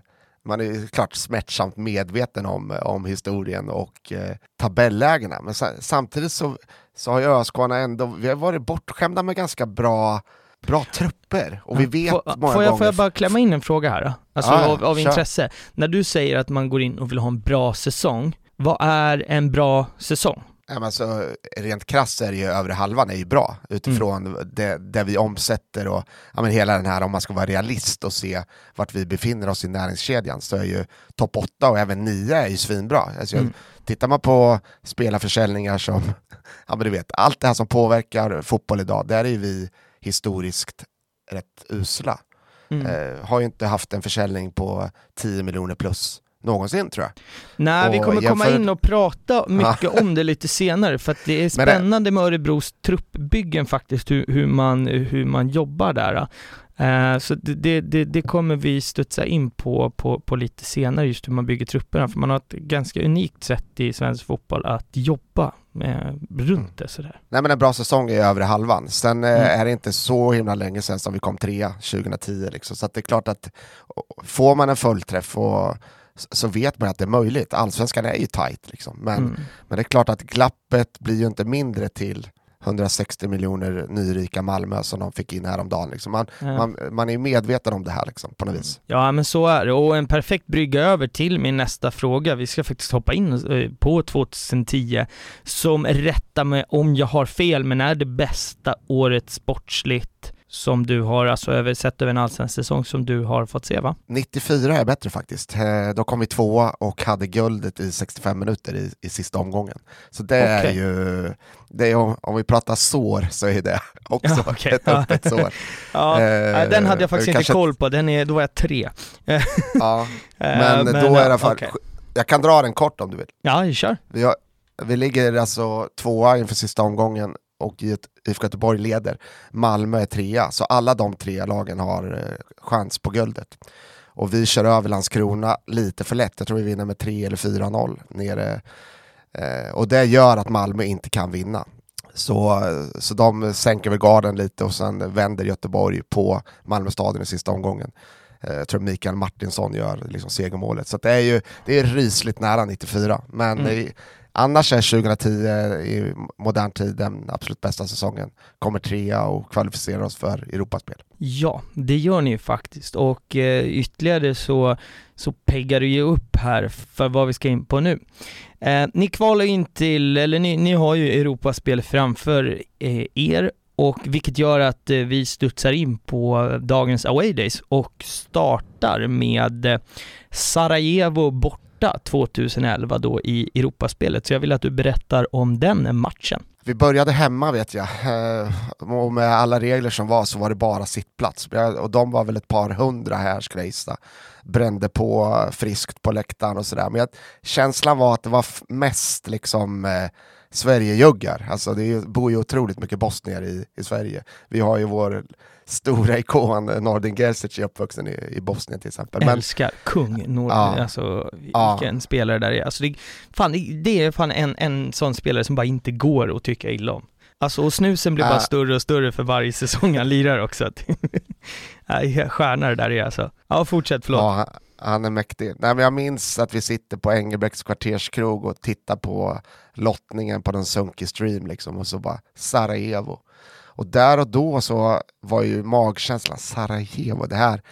man är ju klart smärtsamt medveten om, om historien och eh, tabellägena. Men sa, samtidigt så, så har ju ÖSK ändå, vi har varit bortskämda med ganska bra bra trupper och vi vet får, många får jag, gånger... Får jag bara klämma in en fråga här då? Alltså ja, av, av intresse. När du säger att man går in och vill ha en bra säsong, vad är en bra säsong? Alltså, rent krasst är det ju övre halvan är ju bra utifrån Mm. det, det vi omsätter och ja, men hela den här, om man ska vara realist och se vart vi befinner oss i näringskedjan så är ju topp 8 och även 9 är ju svinbra. Alltså, Mm. Tittar man på spelarförsäljningar som, ja men du vet, allt det här som påverkar fotboll idag, där är ju vi historiskt rätt usla. Mm. Eh, har ju inte haft en försäljning på 10 miljoner plus någonsin tror jag. Nej, vi och kommer komma jämför- in och prata mycket om det lite senare, för att det är spännande med Örebros truppbyggen faktiskt, hur, hur, man, hur man jobbar där. Eh, så det, det, det, kommer vi studsa in på, på, på lite senare, just hur man bygger trupperna, för man har ett ganska unikt sätt i svensk fotboll att jobba med, runt det sådär. Nej men en bra säsong är övre halvan. Sen eh, Mm. är det inte så himla länge sedan som vi kom trea 2010. Liksom. Så det är klart att får man en fullträff och, så vet man att det är möjligt. Allsvenskan är ju tight liksom. Men, Mm. men det är klart att glappet blir ju inte mindre till 160 miljoner nyrika Malmö som de fick in häromdagen. Liksom. Man, Ja. man, man är medveten om det här liksom, på något vis. Ja men så är det, och en perfekt brygga över till min nästa fråga, vi ska faktiskt hoppa in eh, på 2010, som rätta mig om jag har fel, men är det bästa året sportsligt som du har, alltså över, sett över en allsvensk säsong som du har fått se va? 94 är bättre faktiskt. Eh, Då kom vi tvåa och hade guldet i 65 minuter i, i sista omgången. Så det är Okej. ju, det är, om- vi pratar sår så är det också Ja, okej. ett öppet sår. Ja, Eh, den hade jag faktiskt inte kanske- koll på, den är, då var jag tre. Ja, Eh, men, då är det fall, okej. jag kan dra den kort om du vill. Ja, kör. Vi, har, vi ligger alltså tvåa inför sista omgången och IFK Göteborg leder. Malmö är trea, så alla de tre lagen har eh, chans på guldet. Och vi kör över Landskrona lite för lätt, jag tror vi vinner med 3 eller 4-0 nere. Eh, och det gör att Malmö inte kan vinna. Så, så de sänker väl garden lite och sen vänder Göteborg på Malmö stadion i sista omgången. Eh, Jag tror Mikael Martinsson gör liksom segermålet. Så det är ju det är rysligt nära 94. Men Mm annars är 2010 i modern tid den absolut bästa säsongen. Kommer trea och kvalificerar oss för Europaspel. Ja, det gör ni ju faktiskt och eh, ytterligare så, så peggar det ju upp här för vad vi ska in på nu. Eh, ni kvalar in till, eller ni, ni har ju Europaspel framför eh, er och vilket gör att eh, vi studsar in på dagens away days och startar med eh, Sarajevo borta 2011 då i Europaspelet. Så jag vill att du berättar om den matchen. Vi började hemma vet jag, eh, och med alla regler som var så var det bara sittplats. Och de var väl ett par hundra här skulle jag gissa. Brände på friskt på läktaren och sådär. Men jag, känslan var att det var mest liksom eh, Sverigejuggar. Alltså det är bor ju otroligt mycket bosnier i, i Sverige. Vi har ju vår stora ikon eh, Nordin Gerzic uppvuxen i, i Bosnien till exempel. Men, Älskar kung Nord, Ja. alltså Ja. vilken spelare där är. Alltså det, fan, det- är fan en, en sån spelare som bara inte går att tycka illa om. Alltså och snusen blir bara Ja. större och större för varje säsong han lirar också. Stjärna det där är alltså. Ja, fortsätt, förlåt. Ja, han- är mäktig. Nej, men jag minns att vi sitter på Engelbrekts kvarterskrog och tittar på lottningen på den sunkig stream liksom, och så bara Sarajevo. Och där och då så var ju magkänslan Sarajevo, det här.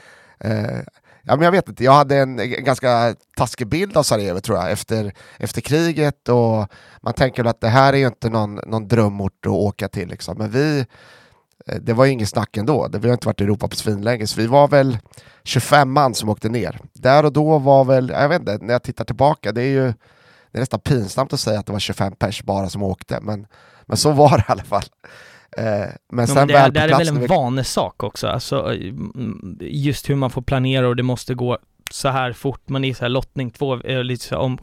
Eh, ja, men jag vet inte, jag hade en ganska taskig bild av Sarajevo tror jag efter, efter kriget och man tänker väl att det här är ju inte någon, någon drömort att åka till liksom. Men vi, det var ju ingen snack ändå, det, vi har inte varit i Europa på svinlänge så vi var väl 25 man som åkte ner. Där och då var väl, jag vet inte, när jag tittar tillbaka, det är ju det är nästan pinsamt att säga att det var 25 pers bara som åkte, men, men så var det i alla fall. Eh, men Ja, sen men det, väl det här är plats väl en vi- vanesak också, alltså mm, just hur man får planera och det måste gå så här fort, man är så här lottning två, eh, om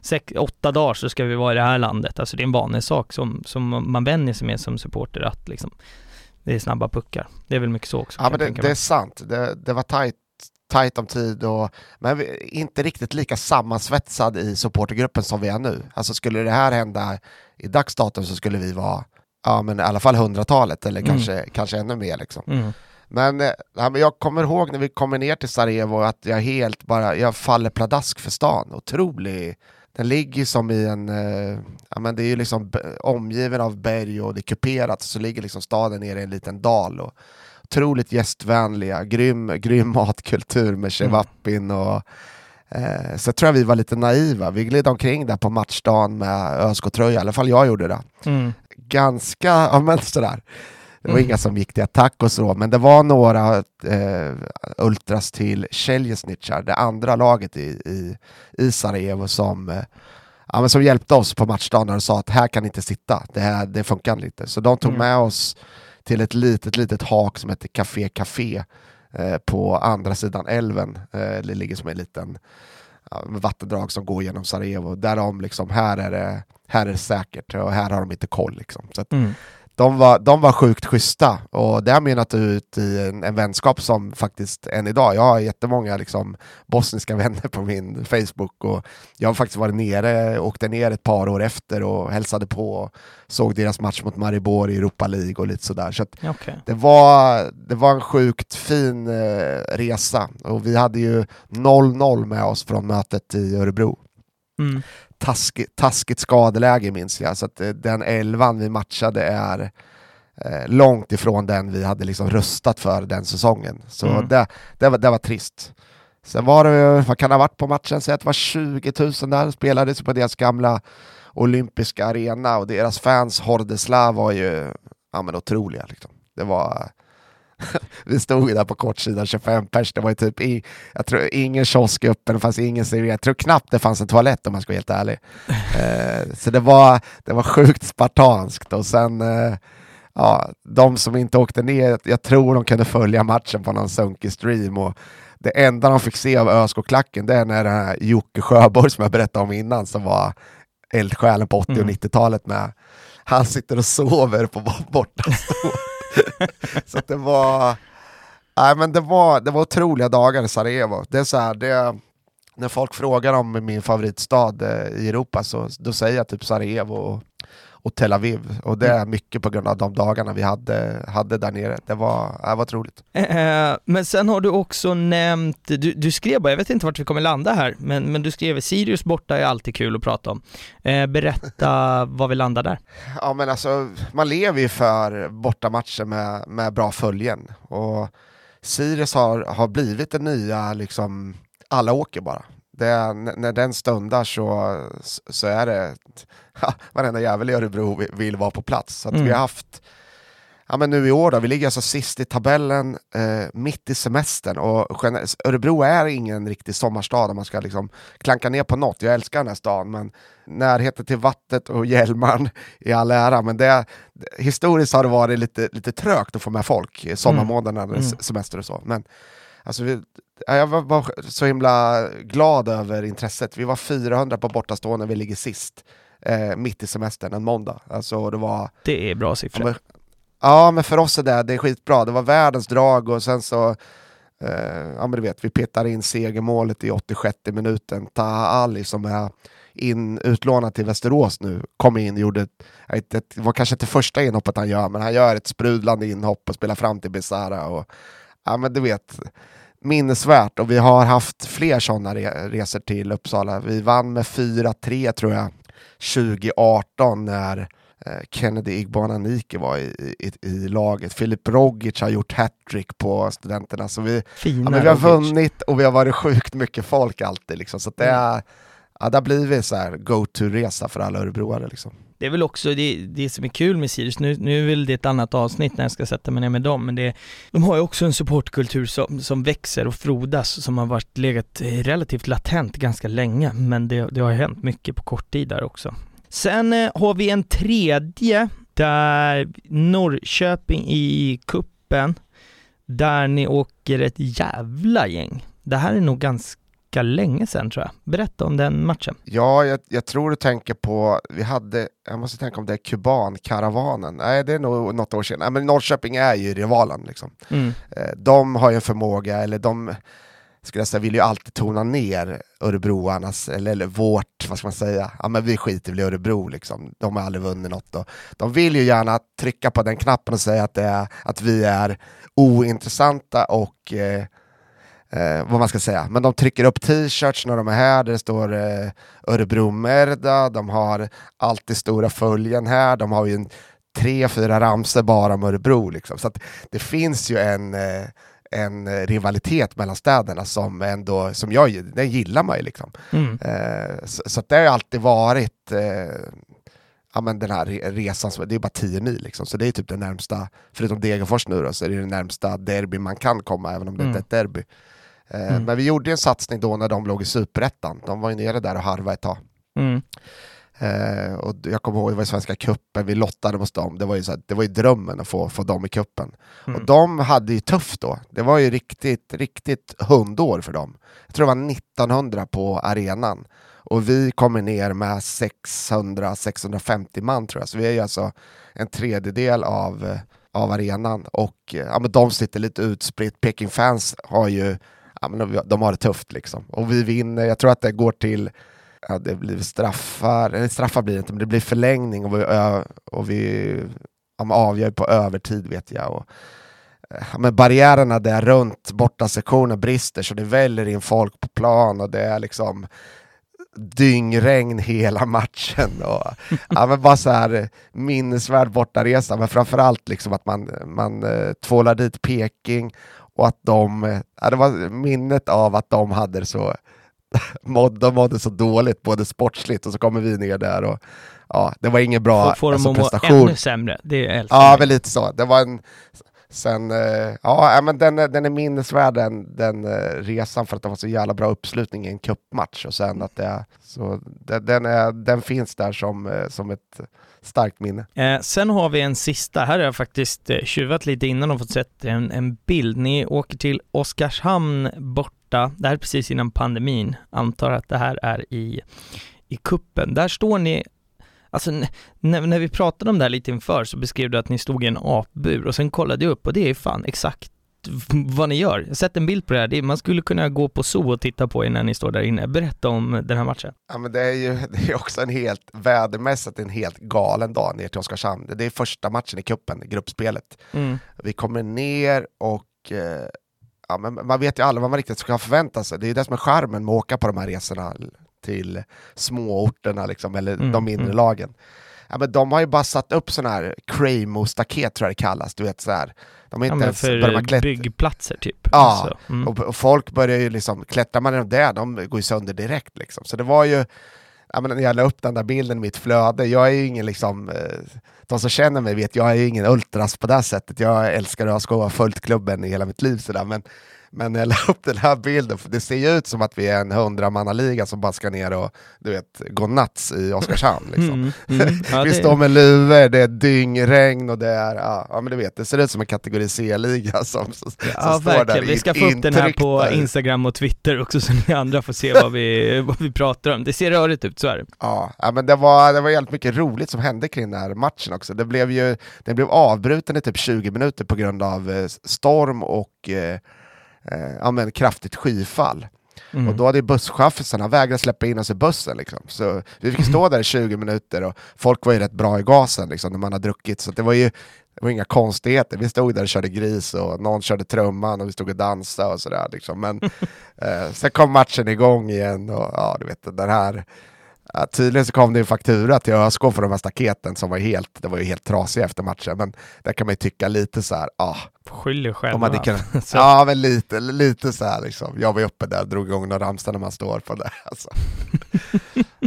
sex, åtta dagar så ska vi vara i det här landet, alltså det är en vanesak som, som man vänjer sig med som supporter att liksom det är snabba puckar. Det är väl mycket så också. Ja men det, det är sant, det, det var tajt, tajt om tid och men vi, inte riktigt lika sammansvetsad i supportergruppen som vi är nu. Alltså skulle det här hända i dagsdatum så skulle vi vara ja, men i alla fall hundratalet eller Mm. kanske, kanske ännu mer. Liksom. Mm. Men, eh, ja, men jag kommer ihåg när vi kommer ner till Sarajevo att jag helt bara, jag faller pladask för stan. Otrolig. Den ligger som i en, eh, ja men det är ju liksom omgiven av berg och det är kuperat så ligger liksom staden nere i en liten dal. Och, otroligt gästvänliga, grym, grym matkultur med Chevapin och eh, så tror jag vi var lite naiva. Vi gled omkring där på matchdagen med ÖSK-tröja, i alla fall jag gjorde det. Mm. Ganska, ja men sådär. Det var Mm. inga som gick till attack och så, men det var några eh, ultras till Celjesnic, det andra laget i, i, i Sarajevo som, eh, ja, men som hjälpte oss på matchdagen och sa att här kan ni inte sitta, det, här, det funkar inte. Så de tog Mm. med oss till ett litet, litet hak som heter Café Café eh, på andra sidan älven. Eh, det ligger som en liten vattendrag som går genom Sarajevo. Där de liksom, här är det, här är det säkert och här har de inte koll. Liksom. Så att Mm. De, var, de var sjukt schyssta och det har mynnat ut i en, en vänskap som faktiskt än idag, jag har jättemånga liksom, bosniska vänner på min Facebook och jag har faktiskt varit nere, åkte ner ett par år efter och hälsade på och såg deras match mot Maribor i Europa League och lite sådär. Så att Okej. det var, det var en sjukt fin eh, resa och vi hade ju 0-0 med oss från mötet i Örebro. Mm. Taskigt, taskigt skadeläge minns jag, så att eh, den elvan vi matchade är eh, långt ifrån den vi hade liksom röstat för den säsongen. Så Mm. det, det, var, det var trist. Sen var det, vad kan det ha varit på matchen? Säg att det var 20 000 där, spelades på deras gamla olympiska arena och deras fans, Hordeslav, var ju ja, men otroliga. Liksom. Det var... Vi stod ju där på kortsidan, 25 pers, det var ju typ i, jag tror ingen kiosk öppen, det fanns ingen servering, jag tror knappt det fanns en toalett om man ska vara helt ärlig. Eh, så det var, det var sjukt spartanskt och sen eh, ja, de som inte åkte ner, jag tror de kunde följa matchen på någon sunkig stream och det enda de fick se av ÖSK-klacken det är när den här Jocke Sjöborg som jag berättade om innan som var eldsjälen på 80 och Mm. 90-talet med han sitter och sover på borta Så att det var Nej men det var, det var otroliga dagar i Sarajevo. Det är så här, det, när folk frågar om min favoritstad eh, i Europa så då säger jag typ Sarajevo och, Tel Aviv. Och det är mycket på grund av de dagarna vi hade, hade där nere. Det var, det var otroligt. Eh, men sen har du också nämnt, du, du skrev bara, jag vet inte vart vi kommer landa här, men, men du skrev Sirius borta är alltid kul att prata om. Eh, berätta vad vi landar där. Ja men alltså, man lever ju för bortamatcher med, med bra följen. Och Sirius har, har blivit det nya, liksom, alla åker bara. Det, när den stundar så, så är det, ja, varenda jävel i Örebro vill, vara på plats. Så Mm. vi har haft, ja men nu i år då, vi ligger alltså sist i tabellen, eh, mitt i semestern och Örebro är ingen riktig sommarstad om man ska liksom klanka ner på något. Jag älskar den här stan men närheten till vattnet och Hjälmaren i all ära, men det, historiskt har det varit lite, lite trögt att få med folk i sommarmånaderna, Mm. semester och så. Men alltså, vi, ja, jag var, var så himla glad över intresset. Vi var 400 på bortastå när vi ligger sist, eh, mitt i semestern, en måndag. Alltså, det var, Det är bra ja, siffror. men, ja, men för oss är det, det är skitbra. Det var världens drag och sen så Eh, ja men du vet, vi petar in segermålet i 86 minuten. Taha Ali som är in, utlånad till Västerås nu, kom in och gjorde, ett, ett, ett, det var kanske inte första inhoppet han gör, men han gör ett sprudlande inhopp och spelar fram till Besara. Och, ja men du vet, minnesvärt. Och vi har haft fler sådana re, resor till Uppsala. Vi vann med 4-3 tror jag, 2018 när eh, Kennedy Igbananike var i, i, i laget. Filip Rogic har gjort hattrick på studenterna. Så vi, Fina ja, vi har vunnit och vi har varit sjukt mycket folk alltid. Liksom. Så det, är, ja, det har blivit så här go-to-resa för alla örebroare. Liksom. Det är väl också det, det som är kul med Sirius, nu, nu är väl det ett annat avsnitt när jag ska sätta mig ner med dem, men det, de har ju också en supportkultur som, som växer och frodas, som har varit legat relativt latent ganska länge, men det, det har hänt mycket på kort tid där också. Sen eh, har vi en tredje, där Norrköping i kuppen där ni åker ett jävla gäng. Det här är nog ganska länge sedan tror jag. Berätta om den matchen. Ja, jag, jag tror du tänker på, vi hade, jag måste tänka om det är kubankaravanen. Nej, det är nog något år sedan. Nej, men Norrköping är ju rivalen. Liksom. Mm. Eh, De har ju en förmåga, eller de skulle jag säga, vill ju alltid tona ner örebroarnas, eller, eller vårt, vad ska man säga, ja men vi skiter väl i Örebro liksom, de har aldrig vunnit något. Och de vill ju gärna trycka på den knappen och säga att, det är, att vi är ointressanta och eh, eh, vad man ska säga, men de trycker upp t-shirts när de är här där det står eh, Örebro Merda, de har alltid stora följen här, de har ju en tre, fyra ramser bara om Örebro. Liksom. Så det finns ju en, eh, en rivalitet mellan städerna som ändå, som jag, den gillar man ju liksom. Mm. Eh, så, så det har alltid varit eh, ja, men den här resan, det är bara 10 mil liksom, så det är typ det närmsta, förutom Degerfors nu då, så är det det närmsta derby man kan komma, även om det mm. inte är ett derby. Eh, mm. Men vi gjorde en satsning då när de låg i superettan, de var ju nere där och harvade ett tag. Mm. Eh, och jag kommer ihåg, det var i Svenska cupen, vi lottade hos dem, det var ju, så här, det var ju drömmen att få, få dem i kuppen. Mm. Och de hade ju tufft då, det var ju riktigt, riktigt hundår för dem. Jag tror det var 1900 på arenan. Och vi kommer ner med 600-650 man tror jag, så vi är ju alltså en tredjedel av, av arenan. Och ja, men de sitter lite utspritt, Peking fans har ju, ja, men de, har det tufft liksom. Och vi vinner, jag tror att det går till ja, det blir straffar, eller straffar blir det inte, men det blir förlängning och vi, och vi ja, avgör på övertid vet jag. Och, eh, ja, men barriärerna där runt borta sektionen brister så det väller in folk på plan och det är liksom dyngregn hela matchen. Och, ja, men bara så här minnesvärd bortaresa, men framförallt liksom att man, man eh, tvålar dit Peking och att de, ja, det var minnet av att de hade så mådde, de mådde så dåligt, både sportsligt och så kommer vi ner där och ja, det var ingen bra får, får alltså, de prestation. ännu sämre? Det är Ja, väl lite så. Det var en, sen, eh, ja, men den, eh, den är minnesvärd den, den eh, resan för att det var så jävla bra uppslutning i en cupmatch och sen att det, så, den, den, är, den finns där som, som ett starkt minne. Eh, sen har vi en sista, här har jag faktiskt eh, tjuvat lite innan och fått sett en, en bild. Ni åker till Oskarshamn borta, det här är precis innan pandemin, antar att det här är i, i kuppen. Där står ni, alltså när, när vi pratade om det här lite inför så beskrev du att ni stod i en apbur och sen kollade jag upp och det är fan exakt vad ni gör. Jag har sett en bild på det här, man skulle kunna gå på zoo och titta på er när ni står där inne. Berätta om den här matchen. Ja, men det är ju det är också en helt, vädermässigt en helt galen dag ner till Oskarshamn. Det är första matchen i kuppen, gruppspelet. Mm. Vi kommer ner och eh, ja, men man vet ju aldrig vad man riktigt ska förvänta sig. Det är ju det som är charmen med att åka på de här resorna till småorterna, liksom, eller mm, de mindre mm. lagen. Ja, men de har ju bara satt upp sådana här Cramo-staket tror jag det kallas, du vet så här. De är inte ja, ens för byggplatser typ? Ja, alltså, mm. och, och, folk börjar ju liksom, klättrar man där, de går ju sönder direkt liksom. Så det var ju, ja, men när jag la upp den där bilden i mitt flöde, jag är ju ingen liksom, eh, de som känner mig vet, jag är ju ingen ultras på det sättet, jag älskar att ha följt klubben i hela mitt liv sådär, men men när jag la upp den här bilden, för det ser ju ut som att vi är en hundramannaliga som bara ska ner och du vet, gå nuts i Oskarshamn. Liksom. Mm, mm. Ja, vi står med luvor, det är dyngregn och det är, ja, ja men du vet, det ser ut som en kategori C-liga som, som, ja, står verkligen. där. Vi ska få upp den här på där. Instagram och Twitter också så ni andra får se vad vi, vad vi pratar om. Det ser rörigt ut, så är det. Ja, ja men det var, det var jävligt mycket roligt som hände kring den här matchen också. Det blev ju, den blev avbruten i typ 20 minuter på grund av eh, storm och eh, eh, ja, men kraftigt skyfall. Mm. Och då hade busschaufförerna vägrat släppa in oss i bussen. Liksom. Så vi fick stå där i 20 minuter och folk var ju rätt bra i gasen liksom, när man har druckit. Så det var ju det var inga konstigheter. Vi stod där och körde gris och någon körde trumman och vi stod och dansade och sådär. Liksom. Men eh, sen kom matchen igång igen och ja, du vet den här Ja, tydligen så kom det en faktura till ÖSK för de här staketen som var helt, det var ju helt trasiga efter matchen, men där kan man ju tycka lite så här, ah, Skyll er själva. Kunnat, ja, men lite, lite så här liksom. Jag var ju uppe där drog igång några Ramstad när man står på det. Alltså.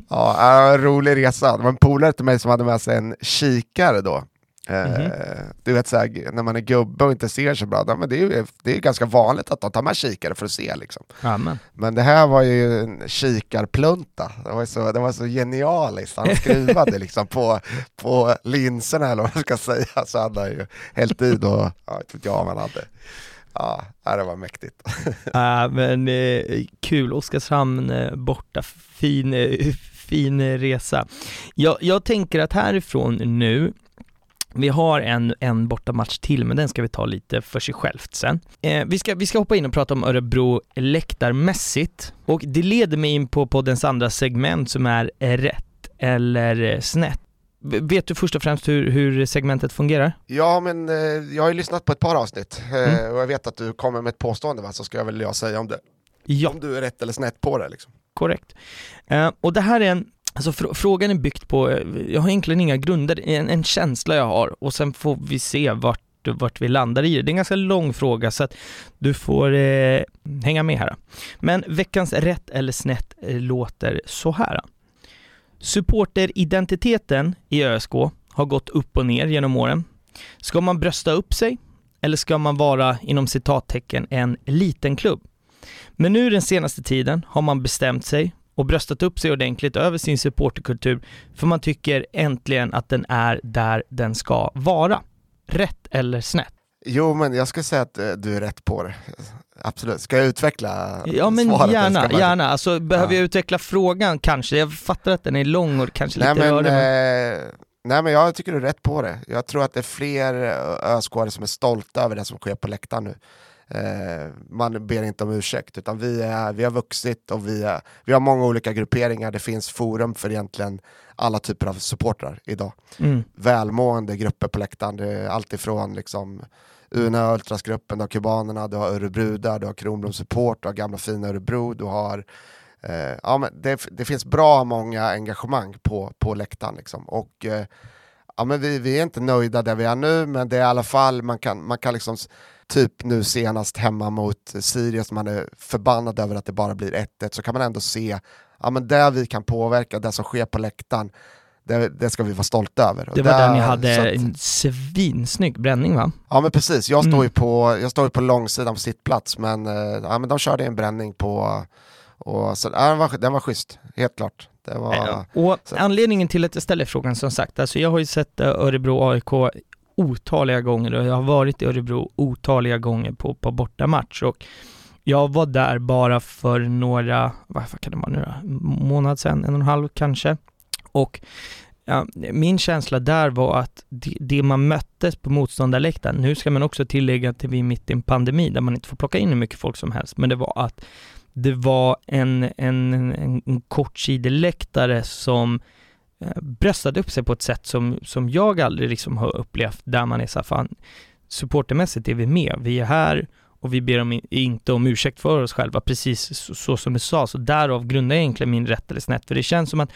ja, en rolig resa. Det var en polare till mig som hade med sig en kikare då. Mm -hmm. Du vet såhär, när man är gubbe och inte ser så bra, men det är det är ganska vanligt att de tar med kikare för att se. Liksom. Amen. Men det här var ju en kikarplunta, det var så, det var så genialiskt. Han skruvade liksom på, på linserna eller vad man ska säga, så hade han ju hällt i då, ja, inte vet jag vad man hade. Ja, det var mäktigt. Ja, men eh, kul, Oskarshamn eh, borta, fin, eh, fin resa. Jag, jag tänker att härifrån nu vi har en, en bortamatch till, men den ska vi ta lite för sig självt sen. Eh, vi, ska, vi ska hoppa in och prata om Örebro läktarmässigt och det leder mig in på poddens andra segment som är rätt eller snett. Vet du först och främst hur, hur segmentet fungerar? Ja, men eh, jag har ju lyssnat på ett par avsnitt eh, mm. och jag vet att du kommer med ett påstående va, så ska jag väl jag säga om det. Ja. Om du är rätt eller snett på det liksom. Korrekt. Eh, och det här är en Alltså fr frågan är byggt på, eh, jag har egentligen inga grunder, en, en känsla jag har och sen får vi se vart, vart vi landar i det. Det är en ganska lång fråga så att du får eh, hänga med här. Men veckans rätt eller snett eh, låter så här. Supporteridentiteten i ÖSK har gått upp och ner genom åren. Ska man brösta upp sig eller ska man vara inom citattecken en liten klubb? Men nu den senaste tiden har man bestämt sig och bröstat upp sig ordentligt över sin supporterkultur för man tycker äntligen att den är där den ska vara. Rätt eller snett? Jo, men jag skulle säga att eh, du är rätt på det. Absolut. Ska jag utveckla Ja men svaret? gärna, man- gärna. Alltså behöver Ja. jag utveckla frågan kanske? Jag fattar att den är lång och kanske Nej lite men, rörig. Men... eh, nej men jag tycker du är rätt på det. Jag tror att det är fler ösk som är stolta över det som sker på läktaren nu. Eh, man ber inte om ursäkt, utan vi, är, vi har vuxit och vi, är, vi har många olika grupperingar. Det finns forum för egentligen alla typer av supportrar idag. Mm. Välmående grupper på läktaren. Det är alltifrån liksom Una Ultrasgruppen, du har kubanerna, du har Örebrudar, du har Kronblom Support, du har gamla fina Örebro, du har eh, ja, men det, det finns bra många engagemang på, på läktaren. Liksom. Och, eh, ja, men vi, vi är inte nöjda där vi är nu, men det är i alla fall, man kan, man kan liksom typ nu senast hemma mot Sirius, man är förbannad över att det bara blir 1-1, så kan man ändå se, ja men där vi kan påverka, det som sker på läktaren, det, det ska vi vara stolta över. Det var där ni så hade att- en svinsnygg bränning va? Ja men precis, jag står Mm. ju på, jag står ju på långsidan på sittplats men, eh, ja, men de körde en bränning på, och så, ja, den, var, den var schysst, helt klart. Var, Ja. Och så- anledningen till att jag ställer frågan som sagt, alltså jag har ju sett eh, Örebro AIK otaliga gånger och jag har varit i Örebro otaliga gånger på, på bortamatch och jag var där bara för några, vad kan det vara nu då? Månad sedan, en och en halv kanske. Och ja, min känsla där var att det, det man möttes på motståndarläktaren, nu ska man också tillägga att vi är mitt i en pandemi där man inte får plocka in hur mycket folk som helst, men det var att det var en, en, en, en kortsideläktare som Eh, bröstade upp sig på ett sätt som, som jag aldrig liksom har upplevt, där man är så här, fan, supportermässigt är vi med, vi är här och vi ber om, inte om ursäkt för oss själva, precis så, så som du sa, så därav grundar jag egentligen min rätt eller snett, för det känns som att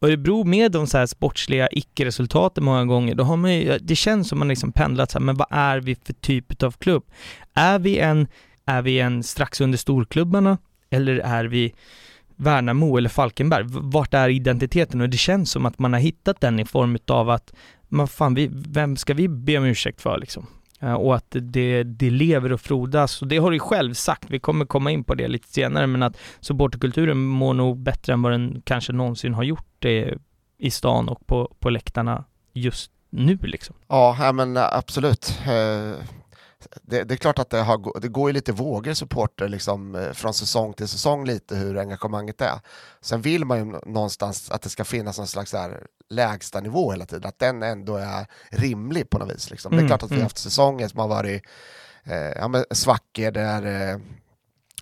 Örebro med de så här sportsliga icke-resultaten många gånger, då har man ju, det känns som man liksom pendlat så här, men vad är vi för typ av klubb? Är vi en, är vi en strax under storklubbarna, eller är vi Värnamo eller Falkenberg? Vart är identiteten? Och det känns som att man har hittat den i form av att, man fan, vi, vem ska vi be om ursäkt för liksom? Eh, och att det, det lever och frodas, och det har du själv sagt, vi kommer komma in på det lite senare, men att supporterkulturen mår nog bättre än vad den kanske någonsin har gjort det i stan och på, på läktarna just nu liksom. ja ja, men absolut. Eh, det, det är klart att det, har, det går ju lite vågor supporter liksom, eh, från säsong till säsong lite hur engagemanget är. Sen vill man ju nå- någonstans att det ska finnas någon slags här lägsta nivå hela tiden, att den ändå är rimlig på något vis. Liksom. Det är Mm, klart att vi har mm. haft säsonger som har varit eh, ja, men svackor där eh,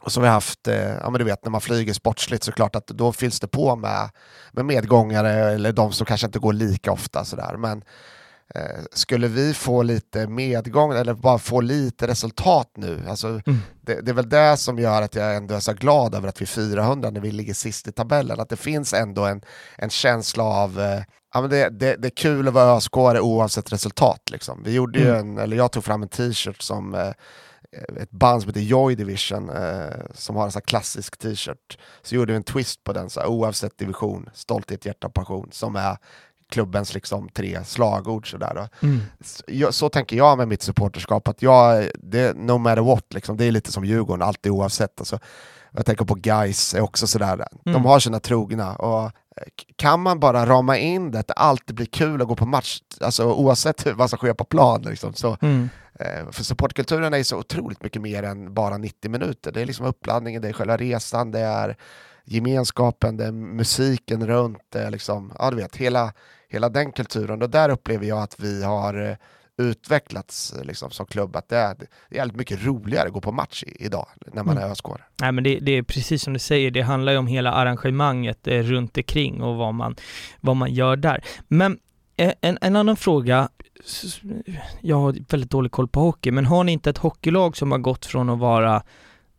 och så har vi haft, eh, ja men du vet när man flyger sportsligt så klart att då fylls det på med, med medgångare eller de som kanske inte går lika ofta sådär. Men skulle vi få lite medgång eller bara få lite resultat nu, alltså, Mm. det, det är väl det som gör att jag ändå är så glad över att vi är 400 när vi ligger sist i tabellen, att det finns ändå en, en känsla av eh, Ja, men det, det, det är kul att vara ösk oavsett resultat. Liksom. Vi gjorde ju Mm. en, eller jag tog fram en t-shirt som eh, ett band som heter Joy Division eh, som har en sån klassisk t-shirt. Så gjorde vi en twist på den, så här, oavsett division, stolthet, hjärta, passion, som är klubbens liksom tre slagord. Så, där, då. Mm. Så, jag, så tänker jag med mitt supporterskap, att jag, det, no matter what, liksom, det är lite som Djurgården, alltid oavsett. Alltså, jag tänker på guys är också sådär, Mm. de har sina trogna. Och eh, kan man bara rama in det, att det alltid blir kul att gå på match, alltså, oavsett hur- vad som sker på plan. Liksom, så, Mm. Eh, För supportkulturen är så otroligt mycket mer än bara 90 minuter. Det är liksom uppladdningen, det är själva resan, det är gemenskapen, det är musiken runt, det är liksom, ja du vet, hela, hela den kulturen. Och där upplever jag att vi har eh, utvecklats eh, liksom, som klubb, att det är, det är mycket roligare att gå på match i, idag när man Mm. är öskåre. Nej men det, det är precis som du säger, det handlar ju om hela arrangemanget eh, runt omkring och vad man, vad man gör där. Men eh, en, en annan fråga, jag har väldigt dålig koll på hockey, men har ni inte ett hockeylag som har gått från att vara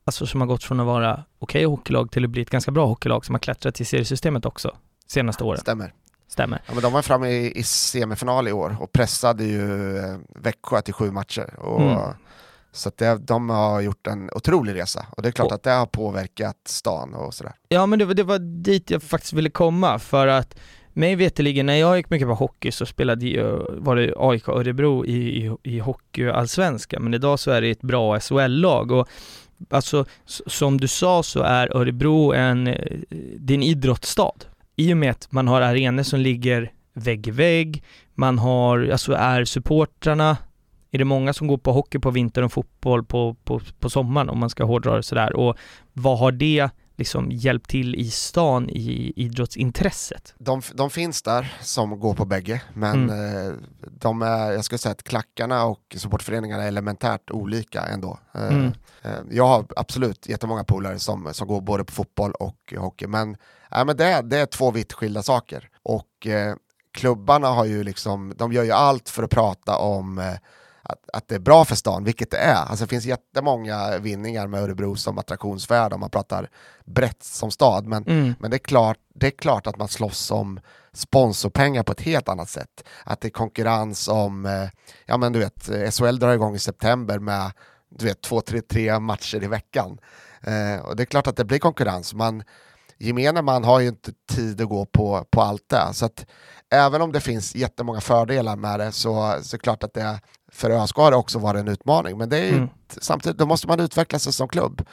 Alltså som har gått från att vara okej hockeylag till att bli ett ganska bra hockeylag som har klättrat i seriesystemet också? senaste åren. Stämmer. Stämmer. Ja, men de var framme i, i semifinal i år och pressade ju eh, Växjö till sju matcher. Och, Mm. Så det, de har gjort en otrolig resa och det är klart Och- att det har påverkat stan och sådär. Ja men det var, det var dit jag faktiskt ville komma för att mig veterligen när jag gick mycket på hockey så spelade ju, var det AIK Örebro i, i, i hockeyallsvenskan men idag så är det ett bra SHL-lag och alltså som du sa så är Örebro en, eh, en idrottsstad. I och med att man har arenor som ligger vägg i vägg, man har, alltså är supportrarna är det många som går på hockey på vintern och fotboll på, på, på sommaren om man ska hårdra det sådär? Och vad har det liksom hjälpt till i stan i idrottsintresset? De, de finns där som går på bägge, men eh, de är, jag skulle säga att klackarna och supportföreningarna är elementärt olika ändå. Eh, Mm. eh, jag har absolut jättemånga polare som, som går både på fotboll och hockey, men, äh, men det, är, det är två vitt skilda saker. Och eh, klubbarna har ju liksom, de gör ju allt för att prata om att, att det är bra för stan, vilket det är. Alltså det finns jättemånga vinningar med Örebro som attraktionsvärde om man pratar brett som stad, men Mm. men det är, klart, det är klart att man slåss om sponsorpengar på ett helt annat sätt. Att det är konkurrens om, eh, ja men du vet, eh, SHL drar igång i september med du vet, två, tre, tre matcher i veckan. Eh, och det är klart att det blir konkurrens. Man, gemene man har ju inte tid att gå på, på allt det. Så att även om det finns jättemånga fördelar med det så, så är det klart att det för ÖSK har det också varit en utmaning. Men det är ju, Mm. samtidigt, då måste man utveckla sig som klubb.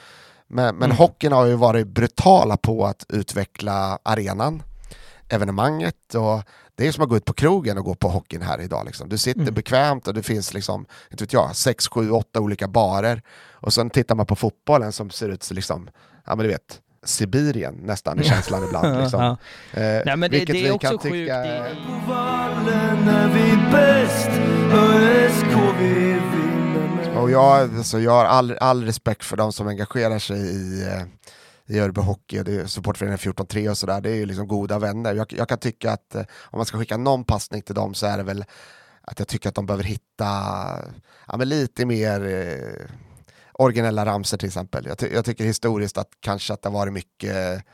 Men, men Mm. hockeyn har ju varit brutala på att utveckla arenan, evenemanget och det är som att gå ut på krogen och gå på hockeyn här idag. Liksom. Du sitter Mm. bekvämt och det finns liksom, inte vet jag, sex, sju, åtta olika barer. Och sen tittar man på fotbollen som ser ut som, liksom, ja men du vet, Sibirien nästan är känslan ibland. Liksom. Ja. Eh, Nej men det, vilket det vi kan tycka Det, är- Och jag, alltså, jag har all, all respekt för de som engagerar sig i, eh, i Örebro Hockey och det är supportföreningen 14-3 och sådär. Det är ju liksom goda vänner. Jag, jag kan tycka att eh, om man ska skicka någon passning till dem så är det väl att jag tycker att de behöver hitta ja, lite mer eh, originella ramser till exempel. Jag, ty- jag tycker historiskt att kanske att det har varit mycket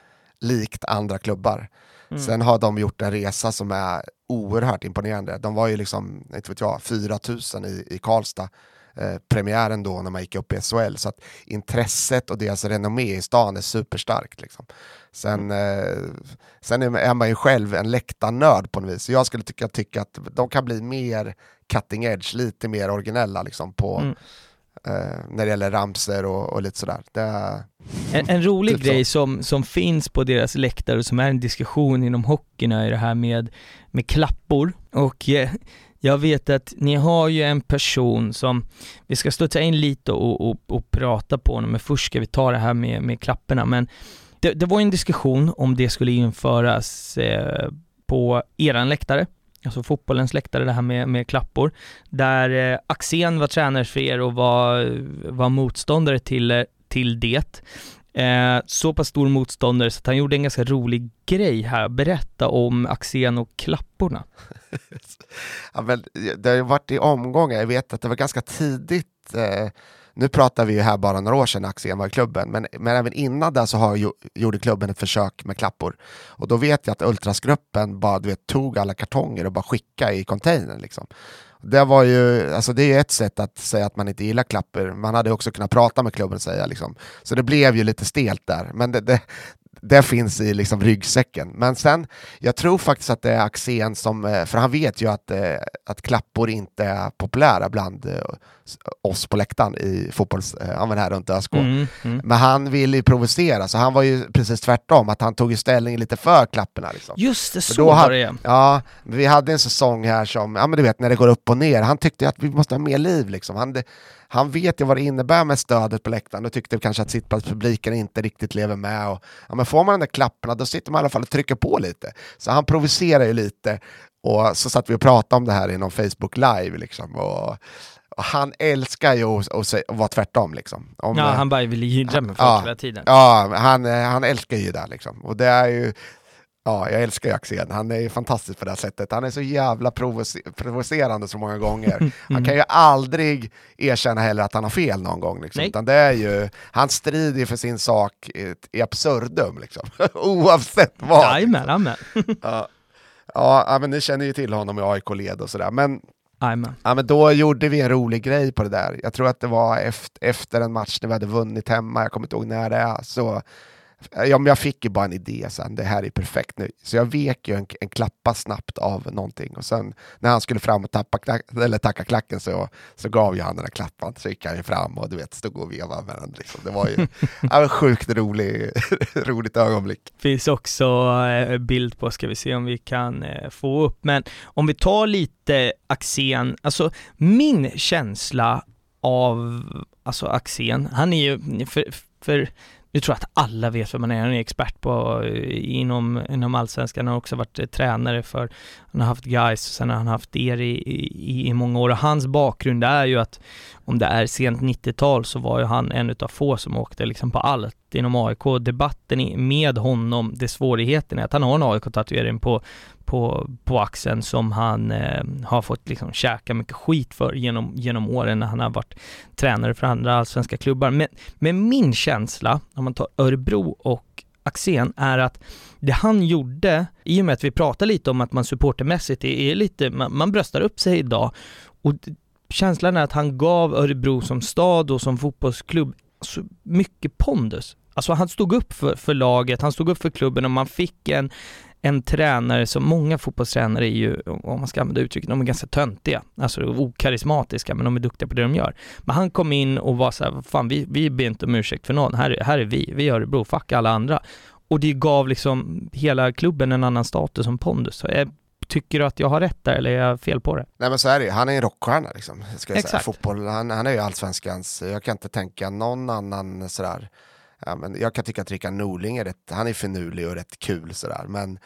likt andra klubbar. Mm. Sen har de gjort en resa som är oerhört imponerande. De var ju liksom, inte vet jag, 4000 i, i Karlstad. Eh, premiären då när man gick upp i SHL. Så att intresset och deras renommé i stan är superstarkt. Liksom. Sen, eh, sen är är man ju själv en läktarnörd på något vis. Så jag skulle tycka, tycka att de kan bli mer cutting edge, lite mer originella liksom, på, Mm. Eh, när det gäller ramser och, och lite sådär. Det, En, en rolig Typ så. grej som, som finns på deras läktare och som är en diskussion inom hockeyn är det här med, med klappor och eh, jag vet att ni har ju en person som, vi ska studsa in lite och, och, och prata på honom, men först ska vi ta det här med, med klapporna men det, det var en diskussion om det skulle införas eh, på eran läktare, alltså fotbollens läktare, det här med, med klappor, där eh, Axén var tränare för er och var, var motståndare till, eh, till det. Eh, så pass stor motståndare så att han gjorde en ganska rolig grej här, berätta om Axén och klapporna. Ja, men det har ju varit i omgångar, jag vet att det var ganska tidigt eh, nu pratar vi ju här bara några år sedan Axén var i klubben, men, men även innan det så har, ju- gjorde klubben ett försök med klappor. Och då vet jag att Ultrasgruppen bara du vet, tog alla kartonger och bara skickade i containern. Liksom. Det var ju, alltså det är ett sätt att säga att man inte gillar klappor, man hade också kunnat prata med klubben och säga liksom. Så det blev ju lite stelt där, men det, det, det finns i liksom ryggsäcken. Men sen, jag tror faktiskt att det är Axén som, eh, för han vet ju att, eh, att klappor inte är populära bland eh, oss på läktaren i fotbolls, ja, men här runt ÖSK. Mm, mm. Men han ville ju provocera, så han var ju precis tvärtom, att han tog ju ställning lite för klapporna. Liksom. Just det, så då var det ja. Vi hade en säsong här som, ja men du vet när det går upp och ner, han tyckte att vi måste ha mer liv liksom. Han, han vet ju vad det innebär med stödet på läktaren och tyckte kanske att sittplatspubliken inte riktigt lever med. Och, ja, men får man de där klapparna då sitter man i alla fall och trycker på lite. Så han provocerar ju lite och så satt vi och pratade om det här i någon Facebook live liksom. Och, och han älskar ju att, vara tvärtom liksom. Om, Ja, eh, han bara ville jiddra med folk Ja. hela tiden. Ja, han, eh, han älskar ju det liksom. Och det är ju Ja, jag älskar ju Axén. Han är ju fantastisk på det här sättet. Han är så jävla provocer provocerande så många gånger. Han Mm. kan ju aldrig erkänna heller att han har fel någon gång. Liksom. Utan det är ju, han strider för sin sak i, i absurdum, liksom. oavsett vad. Jajamän, jajamän. Ja. Ja, men ni känner ju till honom i AIK-led och sådär. Men, ja, men då gjorde vi en rolig grej på det där. Jag tror att det var efter, efter en match när vi hade vunnit hemma, jag kommer inte ihåg när det är, så Ja, men jag fick ju bara en idé sen, det här är perfekt nu. Så jag vek ju en, en klappa snabbt av någonting och sen när han skulle fram och tappa klack, eller tacka klacken så, så gav ju han den där klappan. Så gick han ju fram och du vet, stod och vevade med den. Liksom. Det var ju ja, en sjukt rolig, roligt ögonblick. Finns också eh, bild på, ska vi se om vi kan eh, få upp. Men om vi tar lite Axén, alltså min känsla av alltså Axén, han är ju, för, för jag tror att alla vet vem han är, han är expert på eh, inom, inom allsvenskan, han har också varit eh, tränare för, han har haft guys sen har han haft er i, i, i många år. Och hans bakgrund är ju att om det är sent 90-tal så var ju han en utav få som åkte liksom på allt inom AIK. Debatten med honom, det svårigheten är att han har en AIK-tatuering på, på, på axeln som han eh, har fått liksom käka mycket skit för genom, genom åren när han har varit tränare för andra allsvenska klubbar. Men, men min känsla, om man tar Örebro och Axén, är att det han gjorde, i och med att vi pratar lite om att man supportermässigt är, är lite, man, man bröstar upp sig idag, och känslan är att han gav Örebro som stad och som fotbollsklubb så mycket pondus. Alltså han stod upp för, för laget, han stod upp för klubben och man fick en, en tränare som många fotbollstränare är ju, om man ska använda uttrycket, de är ganska töntiga. Alltså okarismatiska, men de är duktiga på det de gör. Men han kom in och var så här, fan vi, vi ber inte om ursäkt för någon, här, är- här är vi, vi är Örebro, fuck alla andra. Och det gav liksom hela klubben en annan status som pondus. Så jag, tycker du att jag har rätt där eller är jag fel på det? Nej men så är det han är en rockstjärna liksom. Ska jag säga. Fotboll, han, han är ju allsvenskans, jag kan inte tänka någon annan sådär. Ja, men jag kan tycka att Rickard Norling är rätt, han är finurlig och rätt kul sådär. Men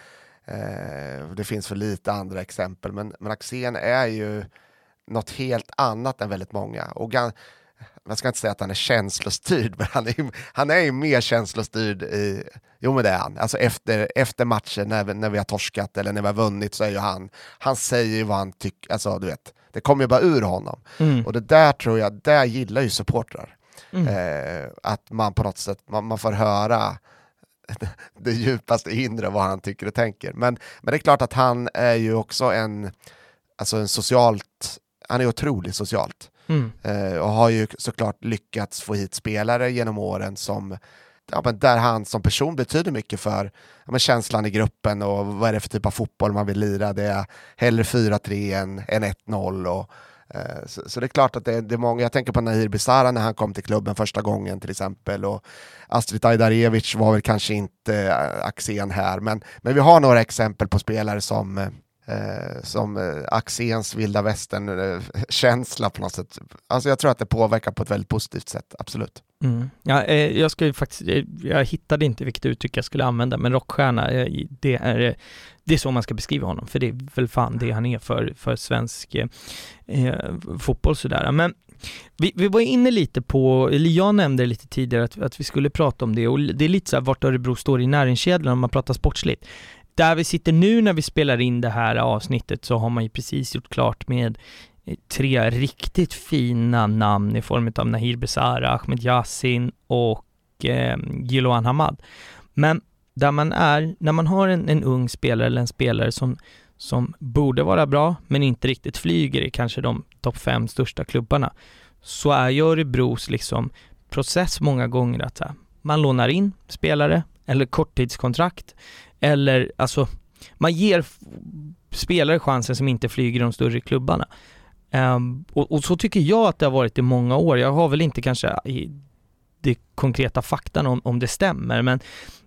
eh, det finns för lite andra exempel. Men, men Axén är ju något helt annat än väldigt många. Och gan, jag ska inte säga att han är känslostyrd, men han är, han är ju mer känslostyrd i, jo men det är han. Alltså efter, efter matchen när vi, när vi har torskat eller när vi har vunnit så är ju han, han säger ju vad han tycker, alltså du vet, det kommer ju bara ur honom. Mm. Och det där tror jag, där gillar ju supportrar. Mm. Eh, att man på något sätt, man, man får höra det djupaste inre vad han tycker och tänker. Men, men det är klart att han är ju också en, alltså en socialt, han är otroligt socialt. Mm. Eh, och har ju såklart lyckats få hit spelare genom åren som Ja, men där han som person betyder mycket för ja, men känslan i gruppen och vad är det för typ av fotboll man vill lira. Det är hellre 4-3 än, än 1-0. Och, Eh, så, så det är klart att det, är- det är många, jag tänker på Nahir Besara när han kom till klubben första gången till exempel. Och Astrid Ajdarevic var väl kanske inte eh, Axén här, men, men vi har några exempel på spelare som eh, eh, som eh, Axéns vilda västern-känsla eh, på något sätt. Alltså jag tror att det påverkar på ett väldigt positivt sätt, absolut. Mm. Ja, eh, jag ska ju faktiskt, eh, jag hittade inte vilket uttryck jag skulle använda, men rockstjärna, eh, det är, eh, det är så man ska beskriva honom, för det är väl fan det han är för, för svensk eh, eh, fotboll sådär. Men vi, vi var inne lite på, eller jag nämnde lite tidigare att, att vi skulle prata om det och det är lite så här vart Örebro står i näringskedjan om man pratar sportsligt. Där vi sitter nu när vi spelar in det här avsnittet så har man ju precis gjort klart med eh, tre riktigt fina namn i form av Nahir Besara, Ahmed Yassin och eh, Giloan Hamad. Men där man är, när man har en, en ung spelare eller en spelare som, som borde vara bra men inte riktigt flyger i kanske de topp fem största klubbarna så är ju Örebros liksom process många gånger att här, man lånar in spelare eller korttidskontrakt eller alltså man ger spelare chansen som inte flyger i de större klubbarna. Um, och, och så tycker jag att det har varit i många år. Jag har väl inte kanske i det konkreta faktan om, om det stämmer, men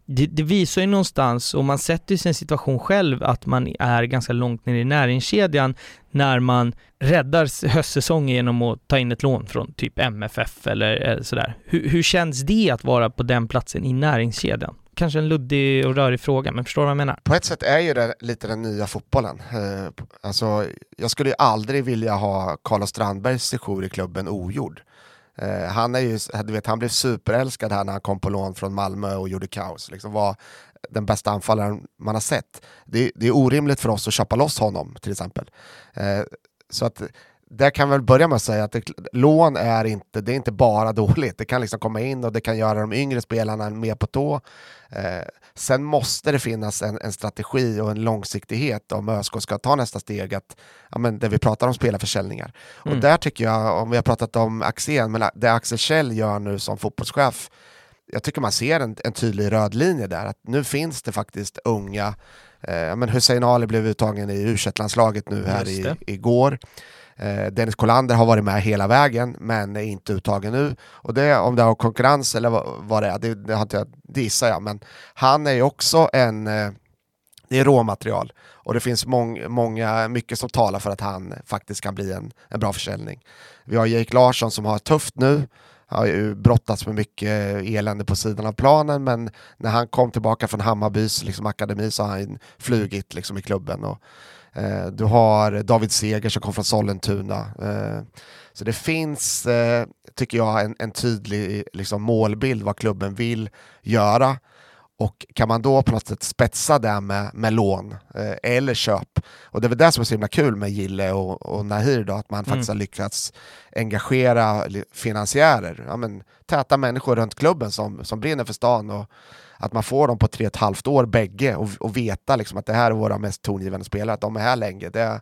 det, det visar ju någonstans, och man sätter ju sig i en situation själv, att man är ganska långt ner i näringskedjan när man räddar höstsäsongen genom att ta in ett lån från typ MFF eller, eller sådär. Hur, hur känns det att vara på den platsen i näringskedjan? Kanske en luddig och rörig fråga, men förstår du vad jag menar? På ett sätt är ju det lite den nya fotbollen. Eh, alltså, jag skulle ju aldrig vilja ha Carlos Strandbergs sejour i klubben ogjord. Eh, han, är ju, du vet, han blev superälskad här när han kom på lån från Malmö och gjorde kaos. Liksom var den bästa anfallaren man har sett. Det, det är orimligt för oss att köpa loss honom till exempel. Eh, så att där kan väl börja med att säga att det, lån är inte, det är inte bara dåligt. Det kan liksom komma in och det kan göra de yngre spelarna mer på tå. Eh, sen måste det finnas en, en, strategi och en långsiktighet om ÖSK ska ta nästa steg, att, ja, men det vi pratar om spelarförsäljningar. Mm. Och där tycker jag, om vi har pratat om Axén, men det Axel Kjell gör nu som fotbollschef, jag tycker man ser en, en tydlig röd linje där, att nu finns det faktiskt unga, eh, men Hussein Ali blev uttagen i u nu här i, igår. Eh, Dennis Kollander har varit med hela vägen men är inte uttagen nu. Och det, om det har konkurrens eller vad det är, det, det, har inte, det gissar jag. Men han är ju också en eh, det är råmaterial och det finns mång, många, mycket som talar för att han faktiskt kan bli en, en bra försäljning. Vi har Jake Larsson som har tufft nu, har ju brottats med mycket elände på sidan av planen men när han kom tillbaka från Hammarbys liksom, akademi så har han flugit liksom, i klubben. Och, du har David Seger som kom från Sollentuna. Eh, så det finns, eh, tycker jag, en, en tydlig liksom, målbild vad klubben vill göra. Och kan man då på något sätt spetsa det med, med lån eh, eller köp, och det är väl det som är så himla kul med Gille och, och Nahir då, att man mm. faktiskt har lyckats engagera finansiärer, ja, men, täta människor runt klubben som, som brinner för stan och att man får dem på tre och ett halvt år bägge och, och veta liksom att det här är våra mest tongivande spelare, att de är här länge. Det,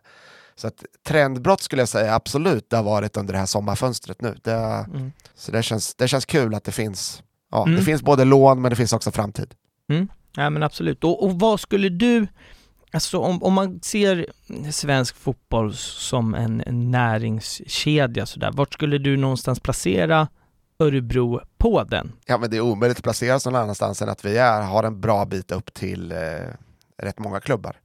så att trendbrott skulle jag säga absolut det har varit under det här sommarfönstret nu. Det, mm. Så det känns, det känns kul att det finns, ja, mm. det finns både lån men det finns också framtid. Mm. Ja men absolut. Och, och vad skulle du, alltså om, om man ser svensk fotboll som en, en näringskedja sådär, vart skulle du någonstans placera Örebro på den? Ja, men det är omöjligt att placera oss någon annanstans än att vi är, har en bra bit upp till eh, rätt många klubbar.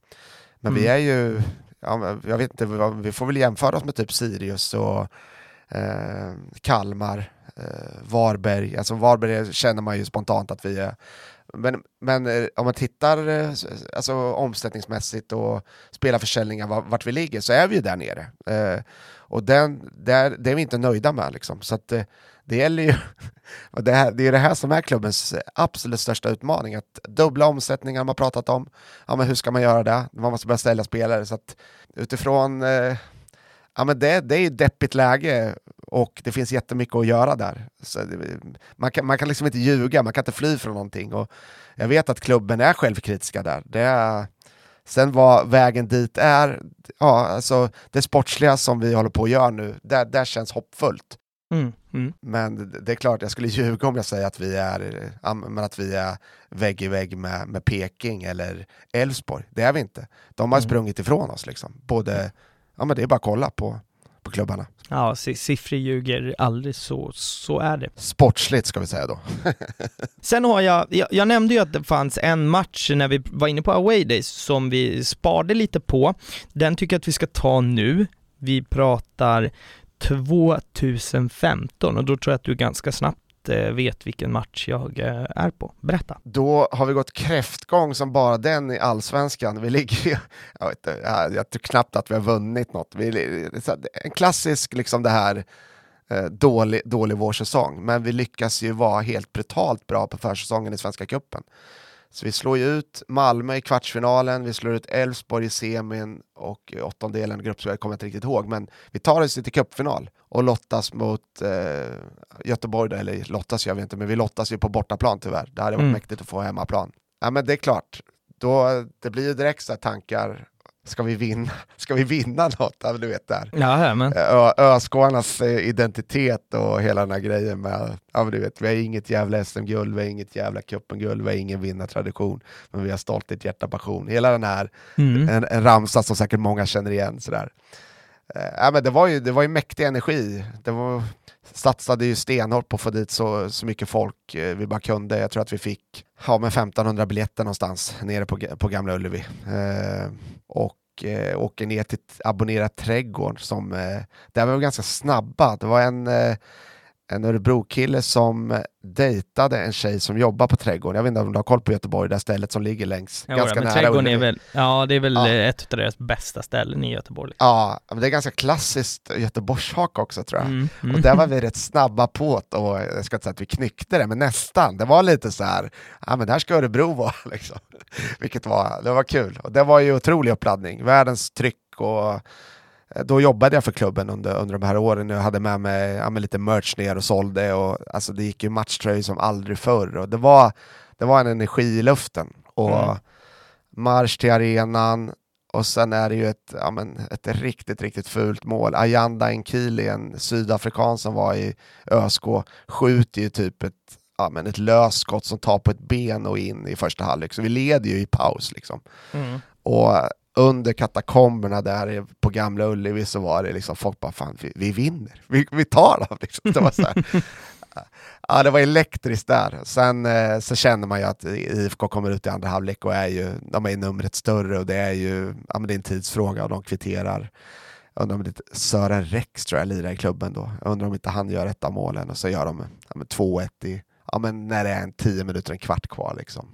Men mm. vi är ju, ja, jag vet inte, vi får väl jämföra oss med typ Sirius och eh, Kalmar, eh, Varberg. Alltså Varberg känner man ju spontant att vi är men, men eh, om man tittar eh, alltså, omsättningsmässigt och spelarförsäljningar, vart vi ligger, så är vi ju där nere. Eh, och den, där, det är vi inte nöjda med. Liksom. Så att, eh, det gäller ju, det, här, det är det här som är klubbens absolut största utmaning, att dubbla omsättningar man pratat om, ja men hur ska man göra det? Man måste börja ställa spelare, så att utifrån, eh, ja men det, det är ju deppigt läge och det finns jättemycket att göra där. Så man, kan, man kan liksom inte ljuga, man kan inte fly från någonting och jag vet att klubben är självkritiska där. Det är, Sen vad vägen dit är, ja, alltså det sportsliga som vi håller på att göra nu, där, där känns hoppfullt. Mm, mm. Men det är klart, jag skulle ljuga om jag säger att vi är, att vi är vägg i vägg med, med Peking eller Elfsborg. Det är vi inte. De har mm. sprungit ifrån oss. Liksom. Både, ja, men det är bara att kolla på, på klubbarna. Ja, siffror ljuger aldrig, så, så är det. Sportsligt ska vi säga då. Sen har jag, jag, jag, nämnde ju att det fanns en match när vi var inne på away days som vi sparade lite på. Den tycker jag att vi ska ta nu. Vi pratar 2015 och då tror jag att du ganska snabbt eh, vet vilken match jag eh, är på. Berätta. Då har vi gått kräftgång som bara den i allsvenskan. Vi ligger jag, vet inte, jag tror knappt att vi har vunnit något. Vi, en klassisk, liksom det här, eh, dålig, dålig vårsäsong. Men vi lyckas ju vara helt brutalt bra på försäsongen i Svenska Cupen. Så vi slår ju ut Malmö i kvartsfinalen, vi slår ut Elfsborg i semin och åttondelen gruppspel, kommer jag inte riktigt ihåg, men vi tar oss till cupfinal och lottas mot eh, Göteborg, eller lottas jag vet inte, men vi lottas ju på bortaplan tyvärr. Det hade varit mm. mäktigt att få hemmaplan. Ja men det är klart, då, det blir ju direkt så tankar ska vi vinna, ska vi vinna något? du vet där. Ja, men. Öskårnas eh, identitet och hela den här grejen med, ja, men du vet, vi har inget jävla SM-guld, vi har inget jävla cupen-guld, vi har ingen vinnartradition, men vi har stolthet, hjärta, passion. Hela den här, mm. en, en ramsa som säkert många känner igen. Sådär. Uh, men det, var ju, det var ju mäktig energi. Det var, satsade ju stenhårt på att få dit så, så mycket folk eh, vi bara kunde. Jag tror att vi fick ja, med 1500 biljetter någonstans nere på, på Gamla Ullevi. Uh, och eh, åker ner till Abonnera trädgården som, eh, där var vi ganska snabba. Det var en, en Örebro-kille som dejtade en tjej som jobbar på Trädgården. Jag vet inte om du har koll på Göteborg, det stället som ligger längs, Ja, ganska nära Trädgården är väl, ja det är väl Ja. ett av deras bästa ställen i Göteborg. liksom. Ja, men det är ganska klassiskt Göteborgshak också tror jag. Mm, mm. Och där var vi rätt snabba på det, och jag ska inte säga att vi knyckte det, men nästan. Det var lite så här, ja men där ska Örebro vara liksom. Vilket var, det var kul. Och det var ju otrolig uppladdning, världens tryck och då jobbade jag för klubben under, under de här åren. Jag hade med mig ja, men lite merch ner och sålde och alltså det gick ju matchtröjor som aldrig förr och det var, det var en energi i luften. Och Mm. marsch till arenan och sen är det ju ett, ja, men, ett riktigt, riktigt fult mål. Ayanda Nkili, en sydafrikan som var i ÖSK, skjuter ju typ ett, ja, men ett lösskott som tar på ett ben och in i första halvlek. Så vi leder ju i paus liksom. Mm. Och under katakomberna där på Gamla Ullevi så var det liksom folk bara fan vi, vi vinner, vi, vi tar dem. Liksom. Det var så här. Ja, det var elektriskt där. Sen eh, så känner man ju att IFK kommer ut i andra halvlek och är ju, de är numret större och det är ju ja, men det är en tidsfråga och de kvitterar. Jag undrar om det är Sören Rex tror jag lirar i klubben då. Jag undrar om inte han gör ett av målen och så gör de ja, 2-1 i, ja, men när det är en 10 minuter, en kvart kvar. Liksom.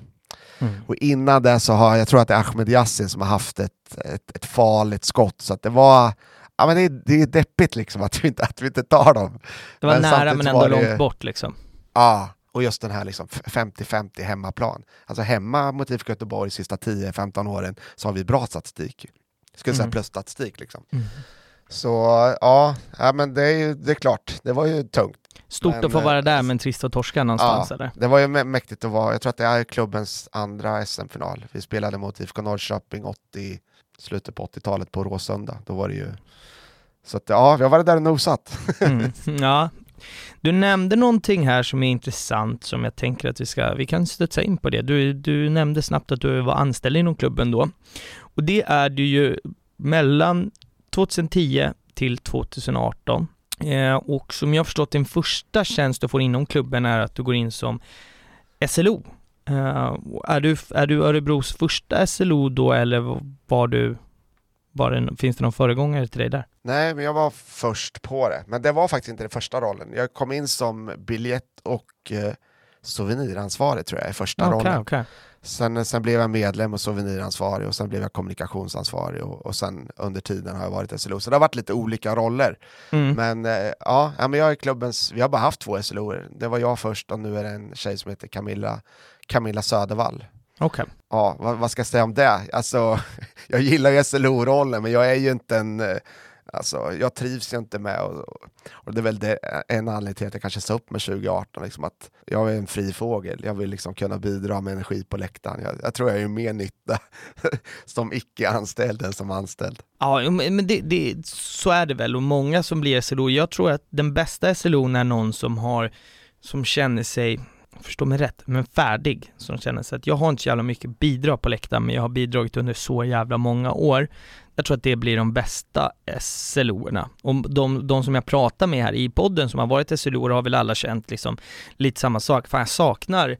Mm. Och innan det så har jag tror att det är Ahmed Yassin som har haft ett, ett, ett farligt skott. Så att det var, ja men det, är- det är deppigt liksom att vi inte, att vi inte tar dem. Det var Men nära men ändå var det- långt bort liksom. Ja, och just den här liksom 50-50 hemmaplan. Alltså hemma mot IFK Göteborg de sista 10-15 åren så har vi bra statistik. Skulle säga Mm. plusstatistik liksom. Så ja, ja men det är ju det är klart, det var ju tungt. Stort Men, att få eh, vara där men trist att torska någonstans eller? Det var ju mä- mäktigt att vara, jag tror att det är klubbens andra SM-final. Vi spelade mot IFK Norrköping 80, slutet på 80-talet på Råsunda. Då var det ju... Så att ja, vi har varit där och nosat. Mm. Ja. Du nämnde någonting här som är intressant som jag tänker att vi ska, vi kan studsa in på det. Du, du nämnde snabbt att du var anställd inom klubben då. Och det är du ju mellan 2010 till 2018. Eh, och som jag förstått din första tjänst du får inom klubben är att du går in som SLO. Eh, är, du, är du Örebros första SLO då eller var du, var det, finns det någon föregångare till dig där? Nej, men jag var först på det. Men det var faktiskt inte den första rollen. Jag kom in som biljett och eh, souveniransvarig tror jag i första Okej, rollen. okej. Sen, sen blev jag medlem och souveniransvarig och sen blev jag kommunikationsansvarig och, och sen under tiden har jag varit SLO. Så det har varit lite olika roller. Mm. Men eh, ja, men jag är klubbens, vi har bara haft två SLO. Det var jag först och nu är det en tjej som heter Camilla, Camilla Södervall. Okej. Ja, vad, vad ska jag säga om det? Alltså, jag gillar ju SLO-rollen, men jag är ju inte en... Alltså, jag trivs ju inte med, och, och det är väl det, en anledning till att jag kanske sa upp med 2018, liksom att jag är en fri fågel, jag vill liksom kunna bidra med energi på läktaren. Jag, jag tror jag gör mer nytta som icke-anställd än som anställd. Ja, men det, det, så är det väl och många som blir SLO, jag tror att den bästa SLO är någon som har, som känner sig, förstå mig rätt, men färdig, som känner sig att jag har inte så jävla mycket bidrag på läktaren, men jag har bidragit under så jävla många år. Jag tror att det blir de bästa SLO-erna. Och de, de som jag pratar med här i podden som har varit SLO har väl alla känt liksom lite samma sak. Fan jag saknar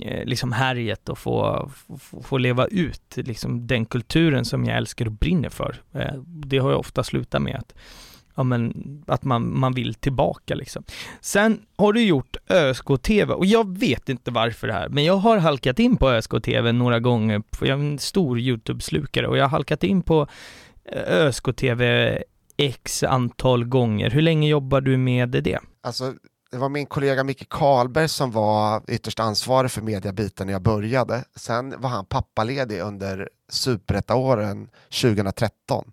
eh, liksom härjet och få, få, få leva ut liksom den kulturen som jag älskar och brinner för. Eh, det har jag ofta slutat med att, ja, men, att man, man vill tillbaka liksom. Sen har du gjort ÖSK-TV och jag vet inte varför det här, men jag har halkat in på ÖSK-TV några gånger, för jag är en stor YouTube-slukare och jag har halkat in på eh, ÖSK-TV x antal gånger. Hur länge jobbar du med det? Alltså, det var min kollega Micke Karlberg som var ytterst ansvarig för mediabiten när jag började. Sen var han pappaledig under superettaåren 2013.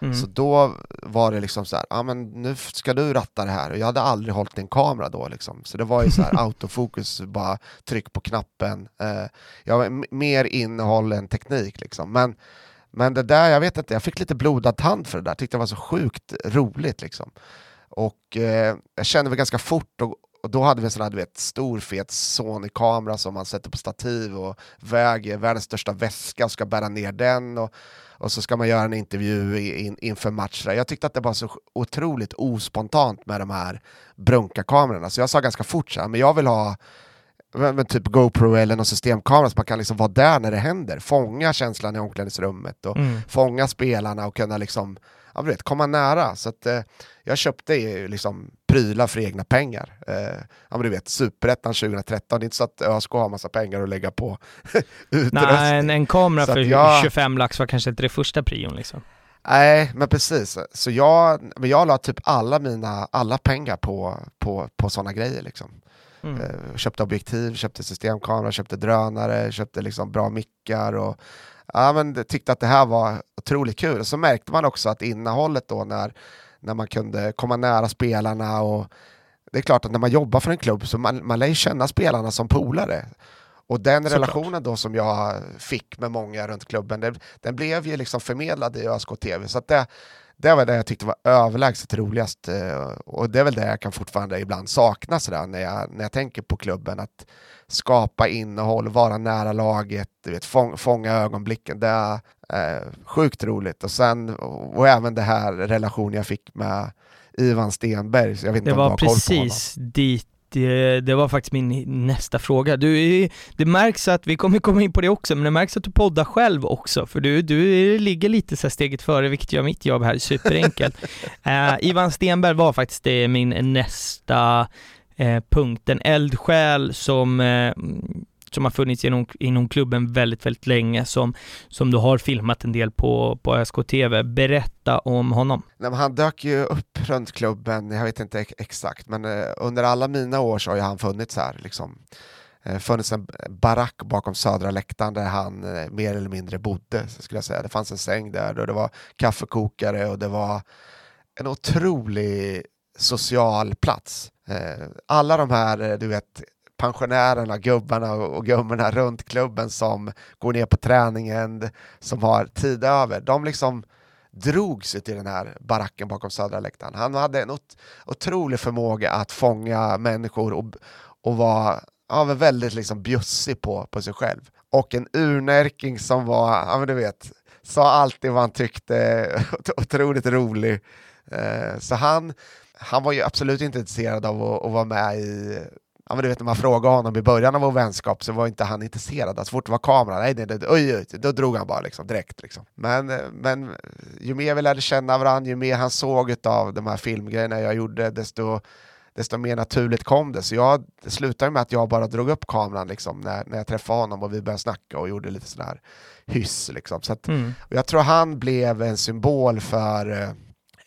Mm. Så då var det liksom så här, ja men nu ska du ratta det här. Och jag hade aldrig hållit en kamera då liksom. Så det var ju så här autofokus, bara tryck på knappen. Eh, m- mer innehåll än teknik liksom. Men, men det där, jag vet inte, jag fick lite blodad tand för det där. Tyckte det var så sjukt roligt liksom. Och eh, jag kände väl ganska fort, och, och då hade vi en sån här du vet, stor fet Sony-kamera som man sätter på stativ och väger världens största väska och ska bära ner den. Och, och så ska man göra en intervju in, inför match. där. Jag tyckte att det var så otroligt ospontant med de här brunka-kamerorna, så jag sa ganska fort så här, men jag vill ha men, men typ GoPro eller någon systemkamera så man kan liksom vara där när det händer, fånga känslan i omklädningsrummet och Mm. fånga spelarna och kunna liksom, ja, vet, komma nära. Så att, eh, jag köpte ju liksom prylar för egna pengar. Eh, ja, men du vet, Superettan 2013, det är inte så att ÖSK har massa pengar att lägga på utrustning. Nej, en, en kamera Så för jag- 25 lax var kanske inte det första prion liksom. Nej, men precis. Så jag, men jag la typ alla mina alla pengar på, på, på sådana grejer. Liksom. Mm. Eh, köpte objektiv, köpte systemkamera, köpte drönare, köpte liksom bra mickar och ja, men tyckte att det här var otroligt kul. Och så märkte man också att innehållet då när, när man kunde komma nära spelarna och det är klart att när man jobbar för en klubb så man, man lär ju känna spelarna som polare. Och den Såklart. relationen då som jag fick med många runt klubben, det, den blev ju liksom förmedlad i ÖSK TV. Så att det, det var det jag tyckte var överlägset roligast eh, och det är väl det jag kan fortfarande ibland sakna sådär när jag, när jag tänker på klubben. Att skapa innehåll, vara nära laget, du vet, fång, fånga ögonblicken. Det är eh, sjukt roligt. Och sen, och, även det här relationen jag fick med Ivan Stenberg. Jag vet inte Det om var honom. precis dit det, det var faktiskt min nästa fråga. Du, det märks att, vi kommer komma in på det också, men det märks att du poddar själv också, för du, du ligger lite så steget före, vilket gör mitt jobb här superenkelt. uh, Ivan Stenberg var faktiskt det min nästa eh, punkt, en eldsjäl som, eh, som har funnits inom, inom klubben väldigt, väldigt länge, som, som du har filmat en del på, på ÖSK-TV. Berätta om honom. Nej, men han dök ju upp runt klubben, jag vet inte exakt, men eh, under alla mina år så har ju han funnits här. Liksom. Eh, funnits en barack bakom södra läktaren där han eh, mer eller mindre bodde, skulle jag säga. Det fanns en säng där och det var kaffekokare och det var en otrolig social plats. Eh, alla de här, eh, du vet, pensionärerna, gubbarna och gummorna runt klubben som går ner på träningen, som har tid över, de liksom drog sig till den här baracken bakom södra läktaren. Han hade en ot- otrolig förmåga att fånga människor och, och var ja, väldigt liksom bjussig på, på sig själv. Och en urnärking som var, ja men du vet, sa alltid vad han tyckte, otroligt rolig. Eh, så han, han var ju absolut inte intresserad av att, att vara med i Ja, men du vet när man frågade honom i början av vår vänskap så var inte han intresserad. Så fort det var kamera, nej, nej, nej, oj, oj, då drog han bara liksom, direkt. Liksom. Men, eh, men ju mer vi lärde känna varandra, ju mer han såg av de här filmgrejerna jag gjorde, desto, desto mer naturligt kom det. Så jag, det slutade med att jag bara drog upp kameran liksom, när, när jag träffade honom och vi började snacka och gjorde lite sån här hyss. Liksom. Så att, Mm. och jag tror han blev en symbol för eh,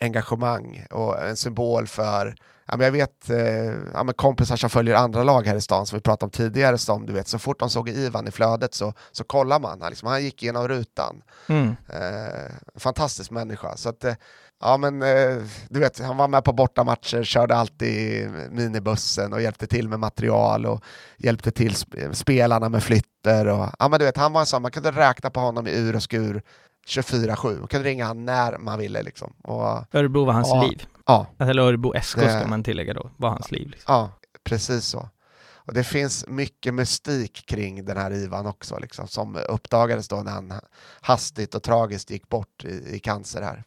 engagemang och en symbol för Ja, jag vet eh, ja, kompisar som följer andra lag här i stan som vi pratade om tidigare, som du vet, så fort de såg Ivan i flödet så, så kollar man. Han, liksom, han gick igenom rutan. Mm. Eh, fantastisk människa. Så att, eh, ja, men, eh, du vet, han var med på bortamatcher, körde alltid minibussen och hjälpte till med material och hjälpte till sp- spelarna med flytter. Och, ja, men du vet, han var en sån, man kunde räkna på honom i ur och skur 24-7. Man kunde ringa honom när man ville. Liksom. Och, Örebro var hans Ja. liv. ja, Eller Örebro SK ska man tillägga då, var hans liv. Liksom. Ja, precis så. Och det finns mycket mystik kring den här Ivan också, liksom, som uppdagades då när han hastigt och tragiskt gick bort i, i cancer här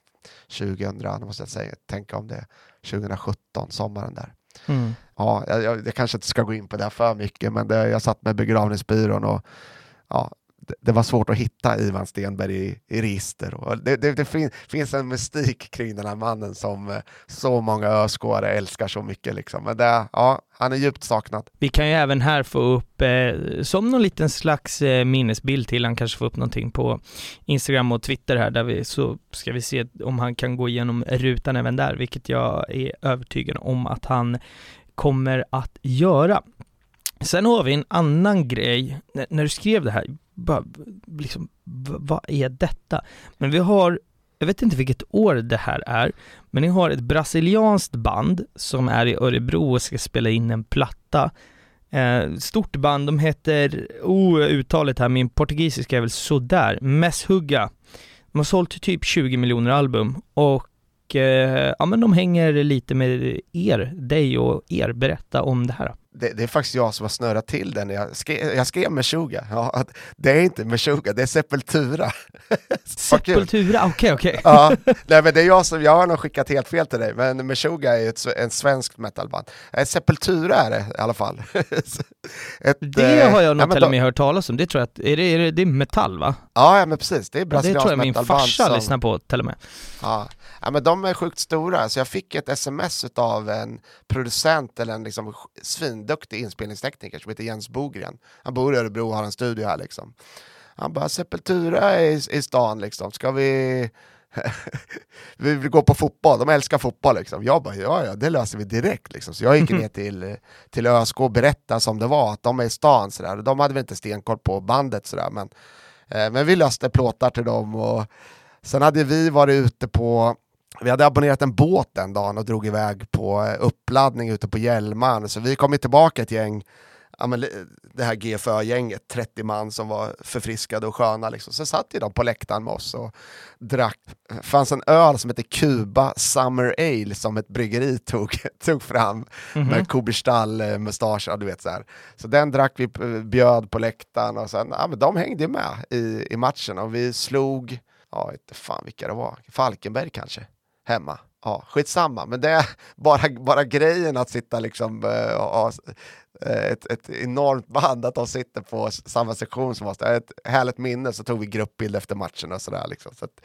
2000, nu måste jag säga, tänka om det, 2017, sommaren där. Mm. Ja, jag, jag, jag kanske inte ska gå in på det här för mycket, men det, jag satt med begravningsbyrån och ja, det, var svårt att hitta Ivan Stenberg i, i register. Och det det, det fin, finns en mystik kring den här mannen som eh, så många öskåare älskar så mycket. Liksom. Men det, ja, han är djupt saknad. Vi kan ju även här få upp, eh, som någon liten slags eh, minnesbild till, han kanske får upp någonting på Instagram och Twitter här, där vi, så ska vi se om han kan gå igenom rutan även där, vilket jag är övertygad om att han kommer att göra. Sen har vi en annan grej, N- när du skrev det här, bara, liksom, vad är detta? Men vi har, jag vet inte vilket år det här är, men ni har ett brasilianskt band som är i Örebro och ska spela in en platta. Eh, stort band, de heter, oh uttalet här, min portugisiska är väl sådär, Messhugga. De har sålt typ 20 miljoner album och eh, ja men de hänger lite med er, dig och er. Berätta om det här det, det, är faktiskt jag som har snurrat till den. Jag skrev, jag skrev Meshuggah. Ja, det är inte Meshuggah, det är Sepultura. Sepultura, okej okay, okej. Okay. ja, nej, men det är jag som, jag har nog skickat helt fel till dig, men Meshuggah är ett, en svensk metalband. Eh, Sepultura är det i alla fall. ett, det har jag nog till och med hört talas om, det tror jag att, är det, är det, det är metall va? Ja, ja men precis, det är brasilianskt metalband. Det tror jag min farsa som... lyssnar på till och med. Ja. Ja, men de är sjukt stora, så jag fick ett sms av en producent eller en liksom svinduktig inspelningstekniker som heter Jens Bogren. Han bor i Örebro och har en studio här liksom. Han bara, Sepultura i, i stan liksom, ska vi vi vill gå på fotboll, de älskar fotboll liksom. Jag bara, ja ja, det löser vi direkt liksom. Så jag gick ner till, till ÖSK och berättade som det var, att de är i stan sådär. De hade väl inte stenkoll på bandet sådär, men, eh, men vi löste plåtar till dem och sen hade vi varit ute på vi hade abonnerat en båt den dagen och drog iväg på eh, uppladdning ute på Hjälman, så vi kom tillbaka ett gäng ja, men det här GFÖ-gänget, 30 man som var förfriskade och sköna. Liksom. Så satt ju de på läktaren med oss och drack. Det fanns en öl som hette Cuba Summer Ale som ett bryggeri tog, tog fram mm -hmm. med Koberstall-mustasch, ja, du vet så här. Så den drack vi, bjöd på läktaren och sen, ja men de hängde med i, i matchen och vi slog, ja inte fan vilka det var, Falkenberg kanske, hemma ja, skitsamma, men det är bara, bara grejen att sitta liksom eh, och, eh, ett, ett enormt band, att de sitter på samma sektion som oss. Det är ett härligt minne, så tog vi gruppbild efter matchen och sådär. Liksom. Så att,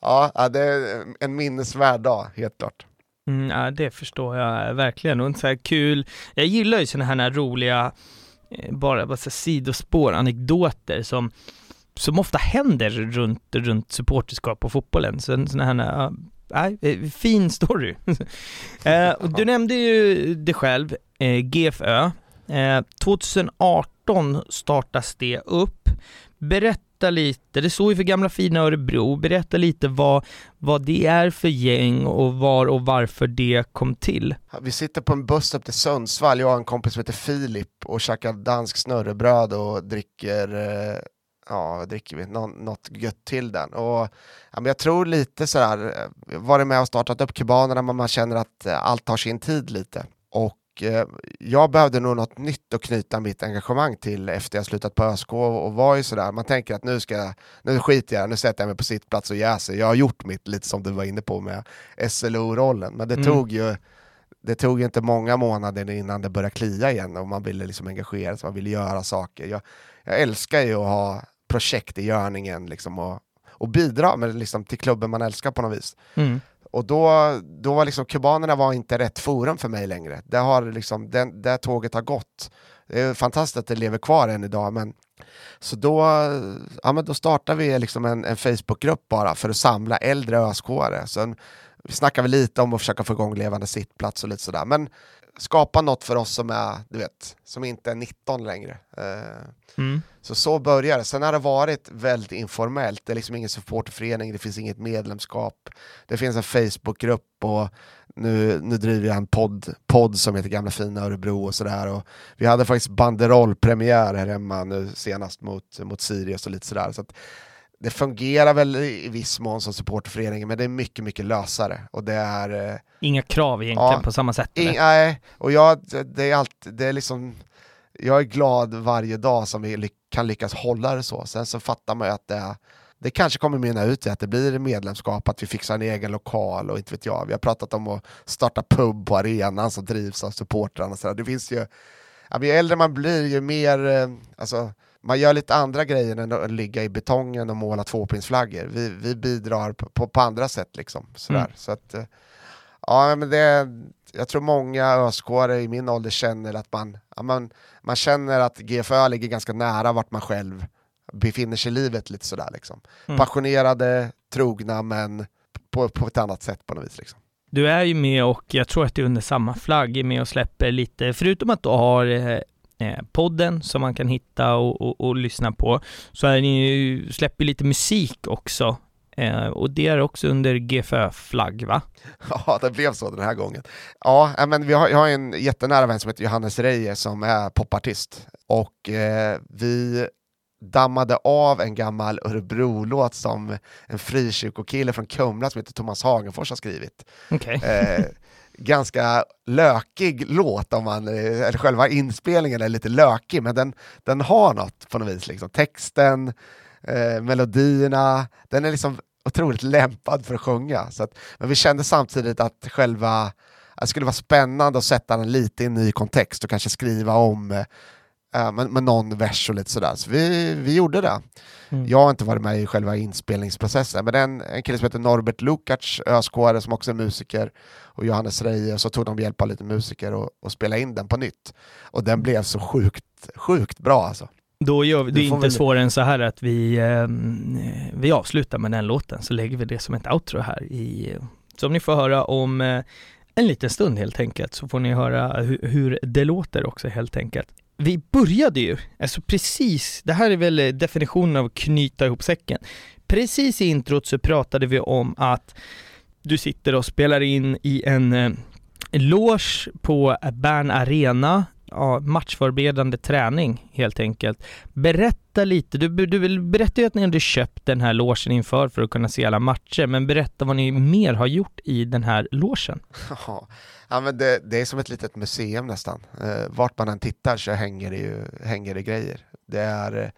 ja, det är en minnesvärd dag, helt klart. Mm, ja, det förstår jag eh, verkligen. Och så här kul, jag gillar ju sådana här roliga, bara, bara så sidospår, anekdoter som, som ofta händer runt, runt supporterskap och fotbollen. Så, sådana här, ja, eh, fin story. du nämnde ju det själv, GFÖ, 2018 eh, startas det upp. Berätta lite, det står ju för gamla fina Örebro, berätta lite vad, vad det är för gäng och var och varför det kom till. Vi sitter på en buss upp till Sundsvall, jag och en kompis som heter Filip och käkar dansk snurrebröd och dricker eh, ja, vad dricker vi? Nå något gött till den. Och, ja, men jag tror lite sådär, eh, varit med och startat upp kubanerna, men man känner att allt tar sin tid lite. Och Eh, jag behövde nog något nytt att knyta mitt engagemang till efter jag slutat på ÖSK och var ju sådär, man tänker att nu ska jag, nu skiter jag nu sätter jag mig på sitt plats och jäser. Jag har gjort mitt, lite som du var inne på med SLO-rollen, men det mm. tog ju det tog ju inte många månader innan det började klia igen och man ville liksom engagera sig, man ville göra saker. Jag, jag älskar ju att ha projekt i görningen liksom och, och bidra med, liksom, till klubben man älskar på något vis. Mm och då, då var liksom kubanerna var inte rätt forum för mig längre. Det, har liksom, den, det tåget har gått. Det är fantastiskt att det lever kvar än idag, men så då, ja, men då startade vi liksom en, en Facebookgrupp bara för att samla äldre ÖSK-are. Sen vi snackade lite om att försöka få igång levande sittplats och lite sådär. Men skapa något för oss som är, du vet, som inte är 19 längre. Eh, mm. Så så börjar det. Sen har det varit väldigt informellt. Det är liksom ingen supporterförening, det finns inget medlemskap. Det finns en Facebookgrupp och nu, nu driver jag en podd, podd som heter Gamla Fina Örebro och sådär. vi hade faktiskt banderollpremiär här hemma nu senast mot, mot Sirius och lite sådär. Så det fungerar väl i viss mån som supporterförening, men det är mycket, mycket lösare. Och det är... Eh, Inga krav egentligen ja, på samma sätt? In, nej, och jag, det är alltid, det är liksom, jag är glad varje dag som vi kan lyckas hålla det så. Sen så fattar man ju att det, det kanske kommer mynna ut i att det blir medlemskap, att vi fixar en egen lokal och inte vet jag. Vi har pratat om att starta pub på arenan som drivs av supportrarna. Så det finns ju, ja, ju äldre man blir ju mer, eh, alltså, man gör lite andra grejer än att ligga i betongen och måla tvåpinsflaggor. Vi, vi bidrar på, på, på andra sätt liksom. Sådär. Mm. Så att, eh, ja, men det, jag tror många ösk i min ålder känner att man, ja, man, man känner att GFÖ ligger ganska nära vart man själv befinner sig i livet lite sådär liksom. Mm. Passionerade, trogna men på, på ett annat sätt på något vis liksom. Du är ju med och jag tror att är under samma flagg, är med och släpper lite, förutom att du har eh, podden som man kan hitta och, och, och lyssna på, så är ni ju, släpper lite musik också. Eh, och det är också under GFÖ-flagg va? Ja, det blev så den här gången. Ja, men vi har, jag har en jättenära vän som heter Johannes Reijer som är popartist. Och eh, vi dammade av en gammal Örebro-låt som en frikyrkokille från Kumla som heter Thomas Hagenfors har skrivit. Okay. eh, ganska lökig låt, om man, eh, eller själva inspelningen är lite lökig, men den, den har något på något vis. Liksom. Texten, eh, melodierna, den är liksom otroligt lämpad för att sjunga. Så att, men vi kände samtidigt att själva, det skulle vara spännande att sätta den lite i en ny kontext och kanske skriva om eh, med, med någon vers och lite sådär. Så vi, vi gjorde det. Mm. Jag har inte varit med i själva inspelningsprocessen, men en, en kille som heter Norbert Lukacs, ösk som också är musiker, och Johannes Reije, och så tog de hjälp av lite musiker och, och spelade in den på nytt. Och den blev så sjukt, sjukt bra alltså. Då gör vi, det är inte väl... svårare än så här att vi, eh, vi avslutar med den låten, så lägger vi det som ett outro här i, som ni får höra om eh, en liten stund helt enkelt, så får ni höra hur, hur det låter också helt enkelt vi började ju, alltså precis, det här är väl definitionen av knyta ihop säcken. Precis i introt så pratade vi om att du sitter och spelar in i en eh, loge på Bern Arena, ja, matchförberedande träning helt enkelt. Berätta lite, du, du berättade ju att ni hade köpt den här logen inför för att kunna se alla matcher, men berätta vad ni mer har gjort i den här logen. Ja, men det, det, är som ett litet museum nästan. Eh, vart man än tittar så hänger det, ju, hänger det grejer. Det är, eh,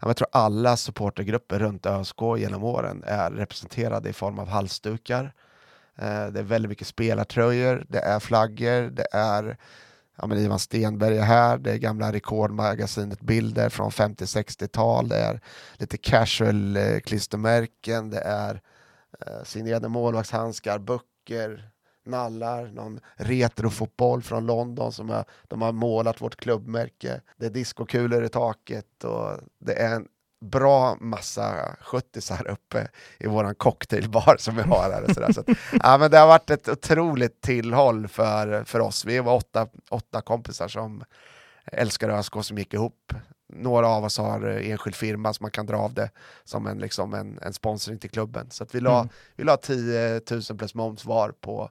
jag tror alla supportergrupper runt ÖSK genom åren är representerade i form av halsdukar. Eh, det är väldigt mycket spelartröjor, det är flaggor, det är ja, men Ivan Stenberg är här, det är gamla Rekordmagasinet bilder från 50-60-tal, det är lite casual-klistermärken, det är eh, signerade målvaktshandskar, böcker, nallar, någon retrofotboll från London som är, de har målat vårt klubbmärke. Det är diskokulor i taket och det är en bra massa 70 uppe i våran cocktailbar som vi har här. Och så så ja, men det har varit ett otroligt tillhåll för, för oss. Vi var åtta, åtta kompisar som älskar ÖSK som gick ihop. Några av oss har enskild firma så man kan dra av det som en, liksom en, en sponsring till klubben. Så att vi, la, mm. vi la 10 000 plus moms var på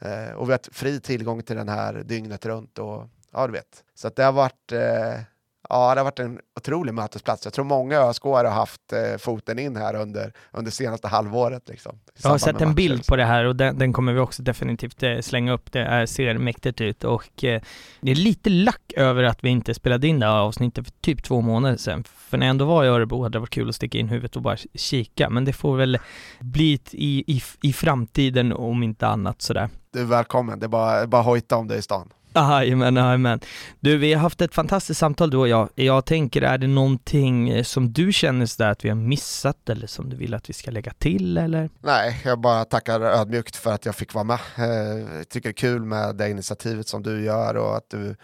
Eh, och vi har fri tillgång till den här dygnet runt. Och, ja, du vet. Så det har varit eh, Ja, det har varit en otrolig mötesplats. Jag tror många ÖSK har haft eh, foten in här under, under senaste halvåret. Liksom, jag har sett en bild på det här och den, den kommer vi också definitivt eh, slänga upp. Det är, ser mäktigt ut och eh, det är lite lack över att vi inte spelade in det här avsnittet för typ två månader sedan. För när jag ändå var i Örebro hade det varit kul att sticka in huvudet och bara kika, men det får väl bli i, i, i framtiden om inte annat sådär. Du är välkommen, det är bara, bara hojta om det i stan. Jajamän, jajamän. Du, vi har haft ett fantastiskt samtal du och jag. Jag tänker, är det någonting eh, som du känner sådär att vi har missat eller som du vill att vi ska lägga till eller? Nej, jag bara tackar ödmjukt för att jag fick vara med. Eh, jag tycker det är kul med det initiativet som du gör och att du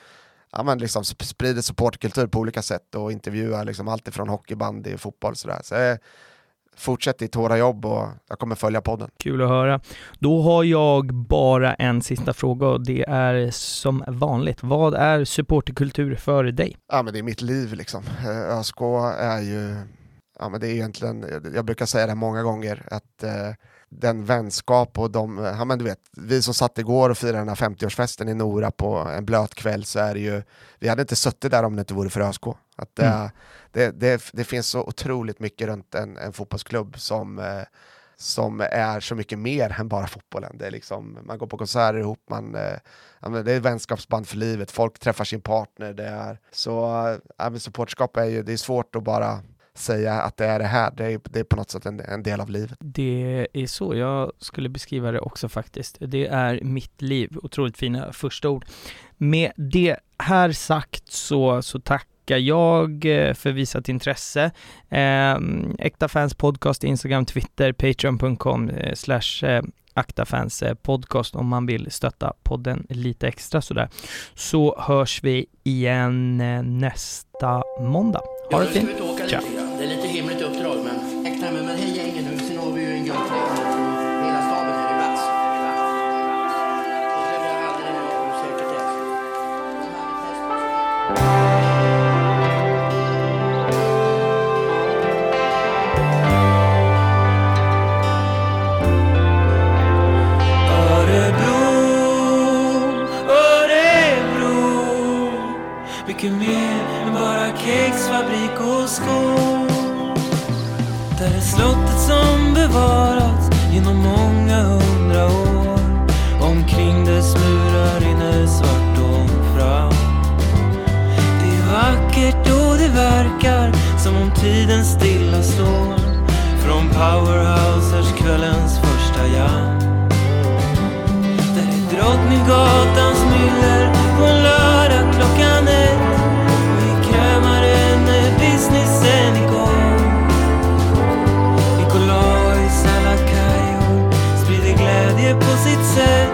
ja, men liksom sprider supportkultur på olika sätt och intervjuar liksom allt ifrån och fotboll sådär. Så, eh, fortsätt ditt hårda jobb och jag kommer följa podden. Kul att höra. Då har jag bara en sista fråga och det är som vanligt. Vad är supporterkultur för dig? Ja men det är mitt liv liksom. Eh, ÖSK är ju, ja men det är egentligen, jag brukar säga det många gånger, att eh, den vänskap och de, ja men du vet, vi som satt igår och firade den här 50-årsfesten i Nora på en blöt kväll så är det ju, vi hade inte suttit där om det inte vore för ÖSK. Att, mm. det, det, det, finns så otroligt mycket runt en, en fotbollsklubb som, eh, som är så mycket mer än bara fotbollen. Det är liksom, man går på konserter ihop, man, eh, det är vänskapsband för livet, folk träffar sin partner. Det är, så ja, supporterskap är ju, det är svårt att bara säga att det är det här, det är, det är på något sätt en, en, del av livet. Det är så jag skulle beskriva det också faktiskt. Det är mitt liv, otroligt fina första ord. Med det här sagt så, så tackar jag eh, för visat intresse. Eh, Äkta Fans Podcast, Instagram, Twitter, Patreon.com eh, slash eh, Aktafans podcast om man vill stötta podden lite extra sådär. Så hörs vi igen nästa måndag. Ha det fint. Tja. mycket mer än bara kex, fabrik och skål. Där är slottet som bevarats genom många hundra år. Omkring dess murar rinner svart och fram. Det är vackert och det verkar som om tiden stilla står. Från powerhousers kvällens första jam. Där är Drottninggatans myller It's said